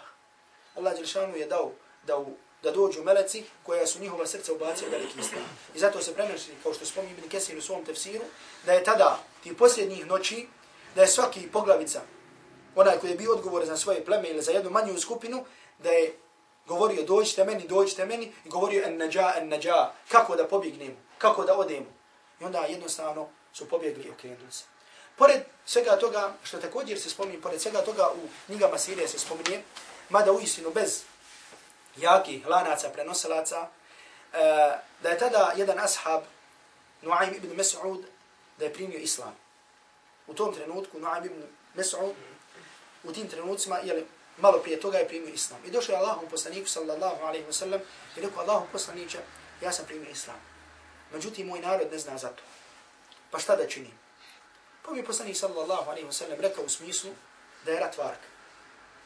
Allah Đelšanu je dao da, u, da dođu meleci koja su njihova srca ubacili veliki strah. I zato se prenosi, kao što spominje Ibn Kesir u svom tefsiru, da je tada, ti posljednjih noći, da je svaki poglavica, onaj koji je bio odgovor za svoje pleme ili za jednu manju skupinu, da je govorio dođite meni, dođite meni i govorio en nađa, en nađa, kako da pobjegnemo, kako da odemo. I onda jednostavno su pobjegli i okrenuli se. Pored svega toga, što također se spominje, pored svega toga u knjigama Sirije se spominje, mada u istinu bez jakih lanaca, prenosilaca, e, da je tada jedan ashab, Nuaym ibn Mas'ud, da je primio islam. U tom trenutku, Nuaym ibn Mas'ud, u tim trenucima, jeli, malo prije toga je primio islam. I došao je Allahom poslaniku, sallallahu alaihi wa sallam, i rekao, Allahom poslaniče, ja sam primio islam. Međutim, moj narod ne zna za to. Pa šta da činim? Pa mi poslanik, sallallahu alaihi wa sallam, rekao u smislu da je rat varka.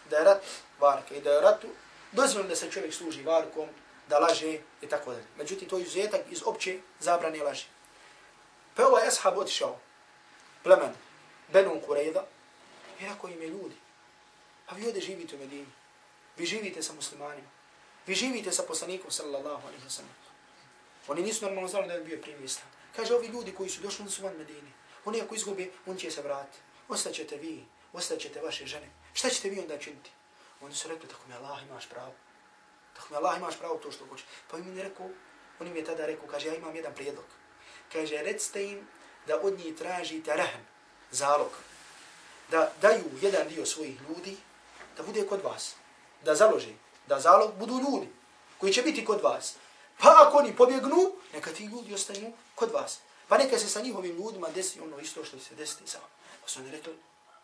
Da je rat varka i da je ratu dozvoljeno da se čovjek služi varkom, da laže i tako dalje. Međutim, to je izuzetak iz opće zabrane laži. Pa ovaj ashab otišao, plemen, Benu Kurejda, i rekao im je ljudi, pa vi ovdje živite u Medini, vi živite sa muslimanima, vi živite sa poslanikom, sallallahu alaihi wa sallam. Oni nisu normalno znali da je bio primio islam. Kaže, ovi ljudi koji su došli, su van Medini. Oni ako izgubi, on će se vratiti. Ostaćete vi, ostaćete vaše žene. Šta ćete vi onda činiti? Oni su rekli, tako mi Allah imaš pravo. Tako mi Allah imaš pravo to što hoće. Pa im je rekao, on im je tada rekao, kaže, ja imam jedan prijedlog. Kaže, recite im da od njih tražite rahm, zalog. Da daju jedan dio svojih ljudi, da bude kod vas. Da založi, da zalog budu ljudi koji će biti kod vas. Pa ako oni pobjegnu, neka ti ljudi ostanu kod vas. Pa neka se sa njihovim ljudima desi ono isto što se desi sa. Pa su oni rekli,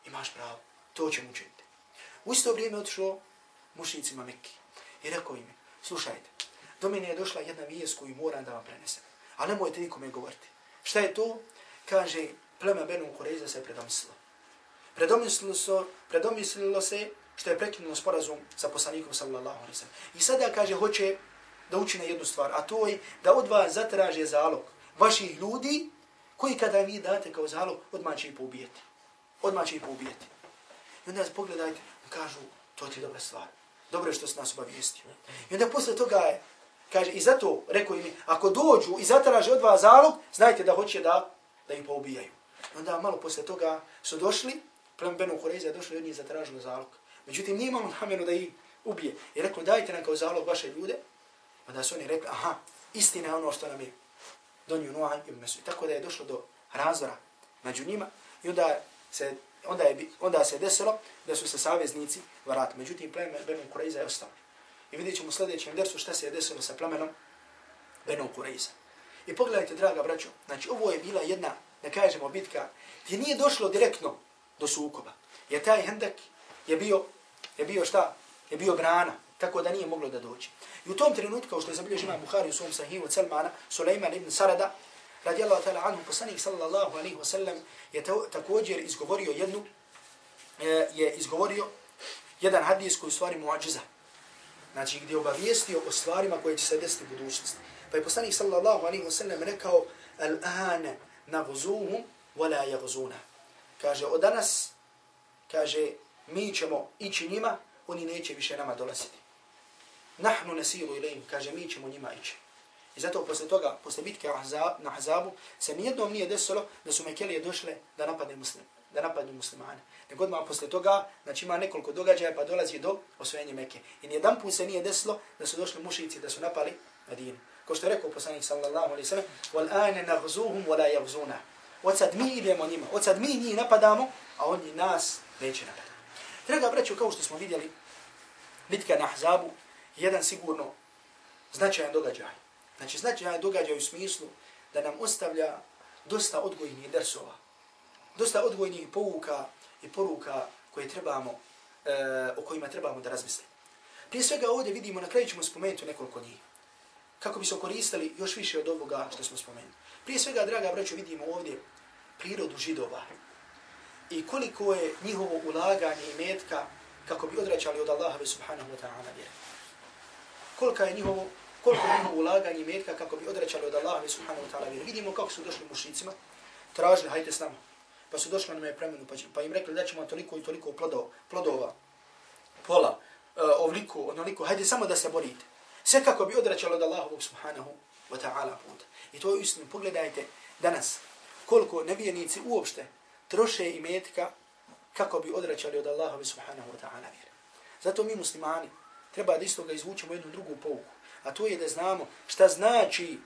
imaš pravo, to ćemo učiniti. U isto vrijeme otišlo mušnicima Mekke. I rekao im, slušajte, do mene je došla jedna vijest koju moram da vam prenesem. A nemojte nikome govoriti. Šta je to? Kaže, pleme Benu Kureza se predomislilo. Predomislilo, se, predomislilo se što je prekinulo sporazum sa poslanikom sallallahu alaihi sallam. I sada kaže, hoće da učine jednu stvar, a to je da od vas zatraže zalog vaših ljudi koji kada vi date kao zalog, odmah će ih poubijeti. Odmah će ih poubijeti. I onda pogledajte, kažu, to ti je dobra stvar. Dobro je što se nas obavijestio. I onda posle toga je, kaže, i zato, rekao im, ako dođu i zatraže od vas zalog, znajte da hoće da, da ih poubijaju. I onda malo posle toga su došli, plem Benu Horezija došli i od njih zatražili zalog. Međutim, nije imamo namjeru da ih ubije. I rekao, dajte nam kao zalog vaše ljude. Onda su oni rekli, aha, istina je ono što nam je donio Nuhan ibn Mesud. Tako da je došlo do razora među njima i onda se onda je onda se desilo da su se saveznici vratili. Međutim pleme Benu Kurajza je ostalo. I vidjet ćemo u sljedećem dersu šta se je desilo sa plemenom Benu Kureyza. I pogledajte, draga braćo, znači ovo je bila jedna, da kažemo, bitka gdje nije došlo direktno do sukoba. Jer taj hendek je bio, je bio šta? Je bio grana, tako da nije moglo da dođe. I u tom trenutku, kao što je zabilježio imam Buhari u svom sahihu Salmana, Sulejman ibn Sarada, radijallahu ta'ala anhu, poslanik sallallahu alaihi wa sallam, je također izgovorio jednu, e, je izgovorio jedan hadis koji stvari muadžiza. Znači gdje je obavijestio o stvarima koje će se desiti u budućnosti. Pa je poslanik sallallahu alaihi wa sallam rekao Al-ane nagzuhum wala yagzuna. Kaže, od danas, kaže, mi ćemo ići njima, oni neće više nama dolaziti. Nahnu nasiru ilaim, kaže, mi ćemo njima ići. I zato posle toga, posle bitke na Ahzabu, se nijednom nije desilo da su Mekelije došle da napadne muslim, da napadnu muslimane. Nego odmah posle toga, znači ima nekoliko događaja pa dolazi do osvojenja Mekke. I nijedan put se nije desilo da su došli mušici da su napali Medinu. Ko što je rekao poslanik sallallahu alaihi sallam, wal ane nagzuhum wala yagzuna. Od sad mi idemo njima, od sad mi njih napadamo, a oni nas neće napadati. Draga braću, kao što smo vidjeli, bitka na Ahzabu, jedan sigurno značajan događaj. Znači, značajan događaj u smislu da nam ostavlja dosta odgojnih dersova, dosta odgojnih pouka i poruka koje trebamo, e, o kojima trebamo da razmislimo. Prije svega ovdje vidimo, na kraju ćemo spomenuti nekoliko njih kako bi se koristili još više od ovoga što smo spomenuli. Prije svega, draga braćo, vidimo ovdje prirodu židova i koliko je njihovo ulaganje i metka kako bi odraćali od Allaha subhanahu wa ta'ala vjeru. Koliko je njihovo koliko je njihovo ulaganje metka kako bi odrećali od Allaha subhanahu wa ta'ala. Vidimo kako su došli mušicima, tražili, hajte s nama. Pa su došli na me premenu, pa, pa im rekli da ćemo toliko i toliko plodova, plodova pola, uh, ovliko, onoliko, hajde samo da se borite. Sve kako bi odračalo od Allahovog subhanahu wa ta'ala puta. I to je istinu. Pogledajte danas koliko nevijenici uopšte troše i metka kako bi odračali od Allahove subhanahu wa ta'ala vjera. Zato mi muslimani treba da isto ga izvučemo jednu drugu pouku. A to je da znamo šta znači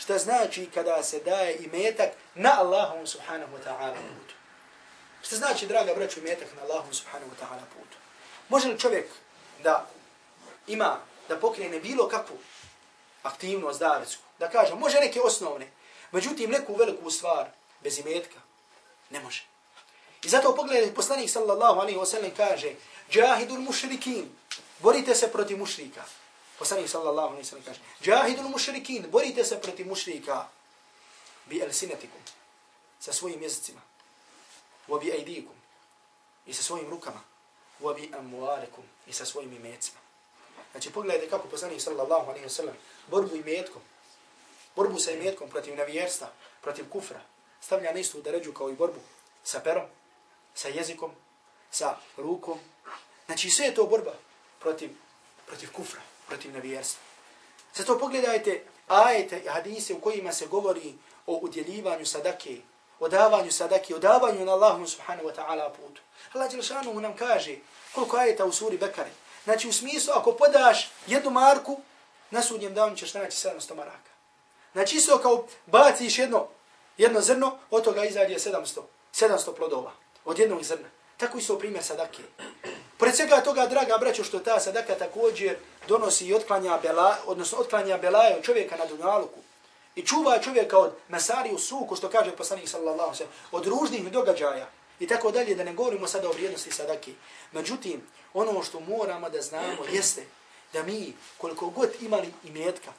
šta znači kada se daje imetak na Allahom subhanahu wa ta'ala putu. Šta znači, draga braću, imetak na Allahom subhanahu wa ta'ala putu? Može li čovjek da ima da pokrene bilo kakvu aktivnost davetsku, da kaže, može neke osnovne, međutim neku veliku stvar bez imetka, ne može. I zato pogledajte, poslanik sallallahu alaihi wa sallam kaže, džahidul mušrikin, borite se protiv mušrika. Poslanik sallallahu alejhi ve sellem kaže, "Jahidul mušrikin, borite se protiv mušrika, bi alsinatikum, sa svojim jezicima, wa bi aydikum, i sa svojim rukama, wa bi amwalikum, i sa svojim imecima. Znači pogledajte kako poslanik sallallahu alejhi ve sellem borbu imetkom, borbu sa imetkom protiv nevjerstva, protiv kufra, stavlja na istu deređu kao i borbu sa perom, sa jezikom, sa rukom. Znači sve je to borba protiv, protiv kufra, protiv navijerstva. Zato pogledajte ajete i hadise u kojima se govori o udjeljivanju sadake, o davanju sadake, o davanju na Allahu subhanahu wa ta'ala putu. Allah Đelšanu nam kaže koliko ajeta u suri Bekare. Znači u smislu ako podaš jednu marku, na sudnjem danu ćeš naći 700 maraka. Znači isto kao baciš jedno, jedno zrno, od toga izađe 700, 700 plodova od jednog zrna. Tako isto primjer sadake. Pored svega toga, draga braćo, što ta sadaka također donosi i otklanja bela, odnosno otklanja belaje čovjeka na dunjaluku. I čuva čovjeka od mesari u suku, što kaže poslanik sallallahu sallam, od ružnih događaja. I tako dalje, da ne govorimo sada o vrijednosti sadake. Međutim, ono što moramo da znamo jeste da mi, koliko god imali imetka,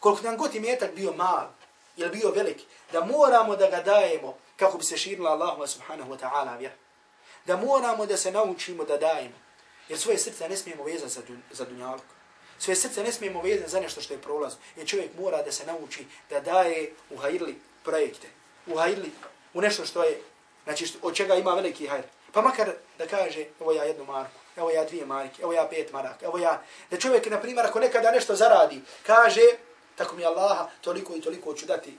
koliko nam god imetak bio mal ili bio velik, da moramo da ga dajemo kako bi se širila Allahuma subhanahu wa ta'ala vjera. Da moramo da se naučimo da dajemo. Jer svoje srce ne smijemo vezati za, dun za dunjalog. Svoje srce ne smijemo vezati za nešto što je prolaz. Jer čovjek mora da se nauči da daje u hajrli projekte. U hajrli, u nešto što je Znači, od čega ima veliki hajr. Pa makar da kaže, evo ja jednu marku, evo ja dvije marke, evo ja pet maraka, evo ja... Da čovjek, na primjer, ako nekada nešto zaradi, kaže, tako mi Allaha, toliko i toliko ću dati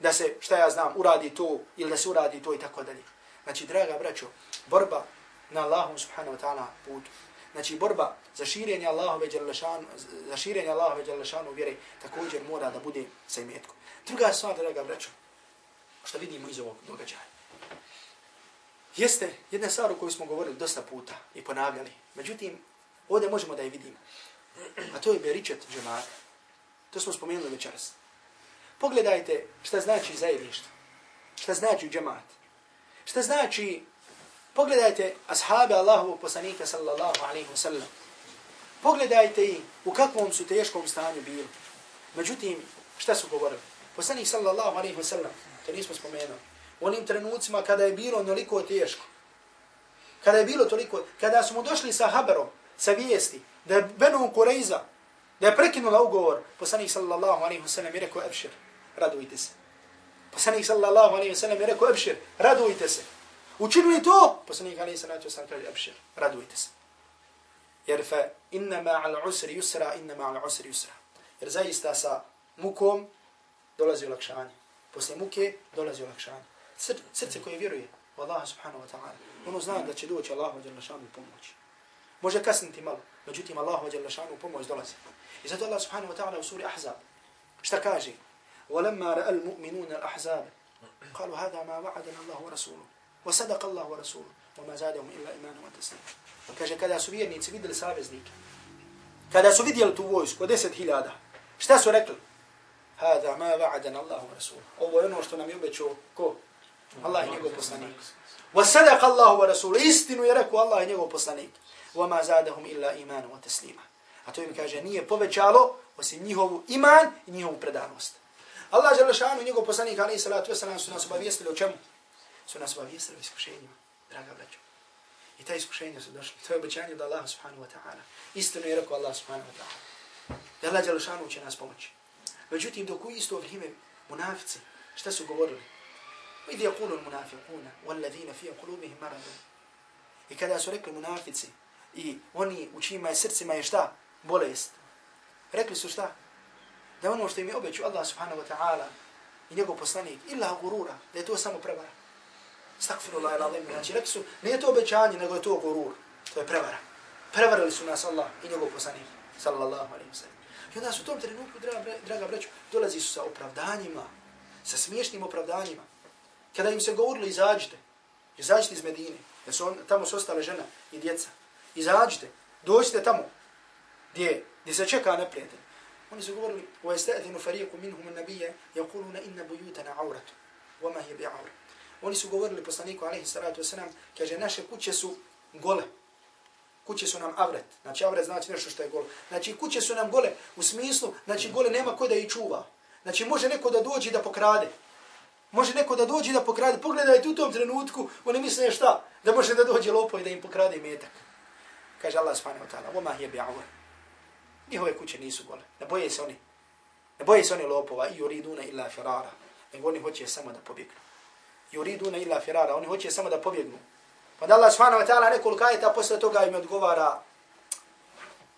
da se, šta ja znam, uradi to ili da se uradi to i tako dalje. Znači, draga braćo, borba na Allahom subhanahu wa ta'ala putu. Znači, borba za širenje Allahove djelašanu, za širenje Allahove djelašanu vjere također mora da bude sa imetkom. Druga stvar, draga braćo, što vidimo iz ovog događaja jeste jedna stvar o kojoj smo govorili dosta puta i ponavljali. Međutim, ovdje možemo da je vidimo. A to je beričet džemata. To smo spomenuli večeras. Pogledajte šta znači zajedništvo. Šta znači džemat. Šta znači, pogledajte ashabe Allahovog poslanika sallallahu alaihi wa sallam. Pogledajte i u kakvom su teškom stanju bili. Međutim, šta su govorili? Poslanik sallallahu alaihi wa sallam, to nismo spomenuli, u onim trenucima kada je bilo onoliko teško, kada je bilo toliko, kada smo došli sa haberom, sa vijesti, da je Benu Kureyza, da je prekinula ugovor, poslanik sallallahu alaihi wa sallam je rekao, ebšir, radujte se. Poslanik sallallahu alaihi wa sallam je rekao, ebšir, radujte se. Učinili to? Poslanik alaihi wa sallam kaže, ebšir, radujte se. Jer fa inna ma'al usri yusra, inna ma'al usri yusra. Jer zaista sa mukom dolazi olakšanje. Posle muke dolazi olakšanje. Sr srce koje vjeruje u Allaha subhanahu wa ta'ala, ono zna da će doći Allahu dželle šanu pomoć. Može kasniti malo, međutim Allahu dželle šanu pomoć dolazi. I zato Allah subhanahu wa ta'ala u suri Ahzab, šta kaže? وَلَمَّا رَأَ الْمُؤْمِنُونَ الْأَحْزَابِ قالوا هذا ما وعدنا الله ورسوله وصدق الله ورسوله وما زادهم إلا إيمانا وتسليما Kaže, kada su vjernici vidjeli saveznike, kada su vidjeli tu vojsku od deset hiljada, šta su rekli? Hada ma va'adan Allahu wa Rasul. Ovo je ono što nam je obećao, ko? Allah i njegov poslanik. Wa sadaqa Allahu wa Rasul. Istinu je rekao Allah i njegov poslanik. Wa ma zadahum illa imanu wa taslima. A to im kaže, nije povećalo osim njihovu iman i njihovu predanost. Allah je lešanu i njegov poslanik, ali i salatu wasalam, su nas obavijestili o čemu? Su nas obavijestili o iskušenjima, draga braćo. I ta iskušenja su došli. To je obećanje da Allah subhanahu wa ta'ala. Istinu je rekao Allah subhanahu wa ta'ala. Da Allah Đelešanu će nas pomoći. Međutim, dok u isto vrijeme munafici, šta su govorili? Idi yakulu munafiquna, walladhina fi qulubihim maradun. I kada su rekli munafici, i oni u čijima je srcima je šta? Bolest. Rekli su šta? Da ono što im je obećao Allah subhanahu wa ta'ala i njegov poslanik, illa gurura, da je to samo prevara. Stakfirullah ila alim. Znači, rekli su, nije to obećanje, nego je to gurur. To je prevara. Prevarili su nas Allah i njegov poslanik. Sallallahu alaihi wa sallam. I onda su u tom trenutku, draga, draga braću, dolazi su sa opravdanjima, sa smiješnim opravdanjima. Kada im se govorilo, izađite, izađite iz Medine, jer su on, tamo su ostale žena i djeca. Izađite, dođite tamo, gdje, gdje se čeka neprijatelj. Oni su govorili, وَيَسْتَأْذِنُ فَرِيقُ مِنْهُمُ النَّبِيَ يَقُولُونَ إِنَّ بُيُوتَنَا عَوْرَةُ وَمَا هِيَ بِعَوْرَةُ Oni su govorili poslaniku alejhi salatu vesselam, kaže naše kuće su gole. Kuće su nam avret. Znači avret znači nešto što je gole. Znači kuće su nam gole u smislu, znači gole nema ko da ih čuva. Znači može neko da dođe da pokrade. Može neko da dođe da pokrade. Pogledajte u tom trenutku, oni misle šta? Da može da dođe lopo i da im pokrade metak. Kaže Allah subhanahu wa ta'ala, وَمَا هِيَ بِعَوْرَ Njihove kuće nisu gole. Ne boje se oni. Ne boje se oni lopova. I yuriduna illa firara. Nego oni hoće samo da pobjegnu yuriduna illa firara, oni hoće samo da pobjegnu. Pa da Allah subhanahu wa ta'ala nekoliko ajeta posle toga im odgovara,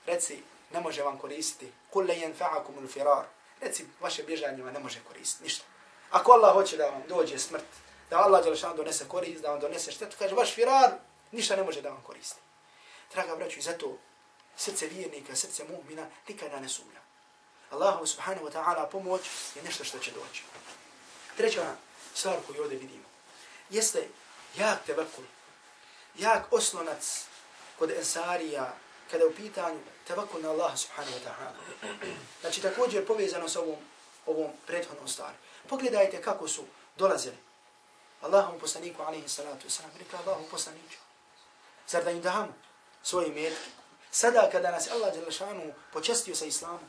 reci, ne može vam koristiti, kul le jenfa'akum ul firar, reci, vaše bježanje vam ne može koristiti, ništa. Ako Allah hoće da vam dođe smrt, da Allah Đelešan donese korist, da vam donese štetu, kaže, vaš firar, ništa ne može da vam koristi. Draga braću, zato srce vjernika, srce mu'mina, nikada ne sumnja. Allahu subhanahu wa ta'ala pomoć je nešto što će doći. Treća stvar koju ovdje vidimo. Jeste jak tevakul, jak oslonac kod ensarija, kada je u pitanju tevakul na Allah subhanahu wa ta'ala. Znači također povezano s ovom, ovom prethodnom stvari. Pogledajte kako su dolazili. Allahom poslaniku alaihi salatu wasalam, rekla Allahom poslaniku. Zar da im damo svoje metke? Sada kada nas Allah Đelešanu počestio sa islamom,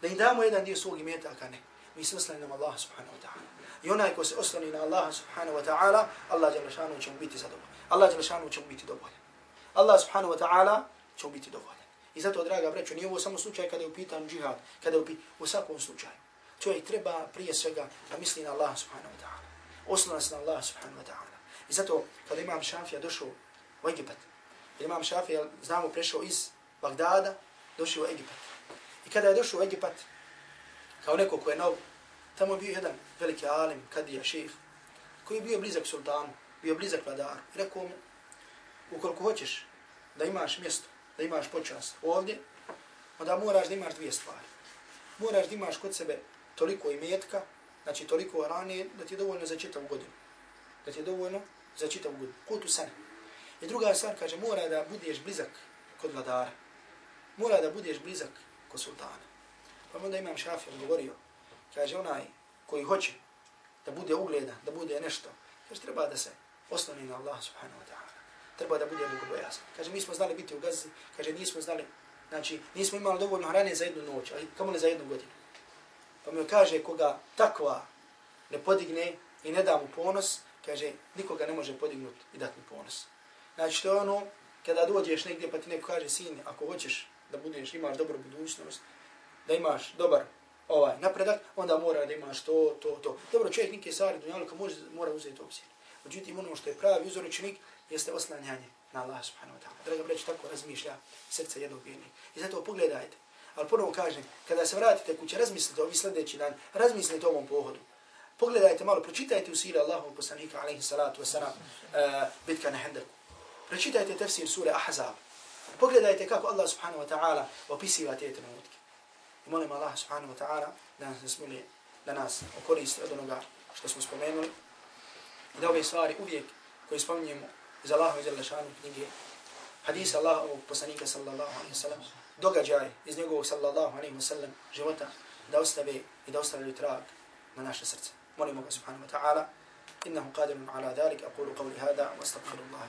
da im damo jedan dio svog imetaka, ne. Mi se nam Allah subhanahu wa ta'ala. I onaj ko se oslani na Allah subhanahu wa ta'ala, Allah Đelešanu šanu će mu biti zadovoljan. Allah Đelešanu šanu će mu biti dovoljan. Allah subhanahu wa ta'ala će mu biti dovoljan. I zato, draga breću, nije ovo samo slučaj kada je upitan džihad, kada je upitan u svakom slučaju. Čovjek treba prije svega da misli na Allah subhanahu wa ta'ala. Oslana se na Allah subhanahu wa ta'ala. I zato, kada imam Šafija došao u Egipat, kada imam Šafija, znamo, prešao iz Bagdada, došao u Egipat. I kada je došao u Egipat, kao neko ko je nov, Tamo je bio jedan veliki alim, kadija, šejh, koji je bio blizak sultanu, bio blizak vladaru. Rekao mu, ukoliko hoćeš da imaš mjesto, da imaš počast ovdje, onda moraš da imaš dvije stvari. Moraš da imaš kod sebe toliko imetka, znači toliko ranije, da ti je dovoljno za čitavu godinu. Da ti je dovoljno za čitavu godinu. Kutu sana. I druga stvar kaže, mora da budeš blizak kod vladara. Mora da budeš blizak kod sultana. Pa onda imam šafir govorio, kaže onaj koji hoće da bude ugleda, da bude nešto, kaže treba da se osnovi na Allah subhanahu wa ta'ala. Treba da bude bogobojasan. Kaže mi smo znali biti u gazi, kaže nismo znali, znači nismo imali dovoljno hrane za jednu noć, ali kamo ne za jednu godinu. Pa mi kaže koga takva ne podigne i ne da mu ponos, kaže nikoga ne može podignuti i dati mu ponos. Znači to je ono, kada dođeš negdje pa ti neko kaže sin, ako hoćeš da budeš, imaš dobru budućnost, da imaš dobar ovaj napredak, onda mora da imaš to, to, to. Dobro, čovjek nike stvari dunjalka može, mora uzeti obzir. Međutim, ono što je pravi uzoročnik jeste oslanjanje na Allah subhanahu wa ta'ala. Draga breći, tako razmišlja srce jednog vjernika. I zato pogledajte. Ali ponovo kažem, kada se vratite kuće, razmislite ovi sljedeći dan, razmislite o ovom pohodu. Pogledajte malo, pročitajte u sili Allahov poslanika, alaihi salatu wasalam, uh, bitka na Hendeku. Pročitajte tefsir sure Ahzab. Pogledajte kako Allah subhanahu wa ta'ala opisiva te trenutke. I molim Allah subhanahu wa ta'ala da nas smili, da nas okoristi od onoga što smo spomenuli. I da ove stvari uvijek koje spominjemo iz Allaha i Zalašanu knjige, hadisa Allaha ovog poslanika sallallahu alaihi wa sallam, događaje iz njegovog sallallahu alaihi wa sallam života da ostave i da ostavljaju trag na naše srce. Molim Allah subhanahu wa ta'ala, innahu qadirun ala dalik, akulu qavli hada, wa astagfirullaha.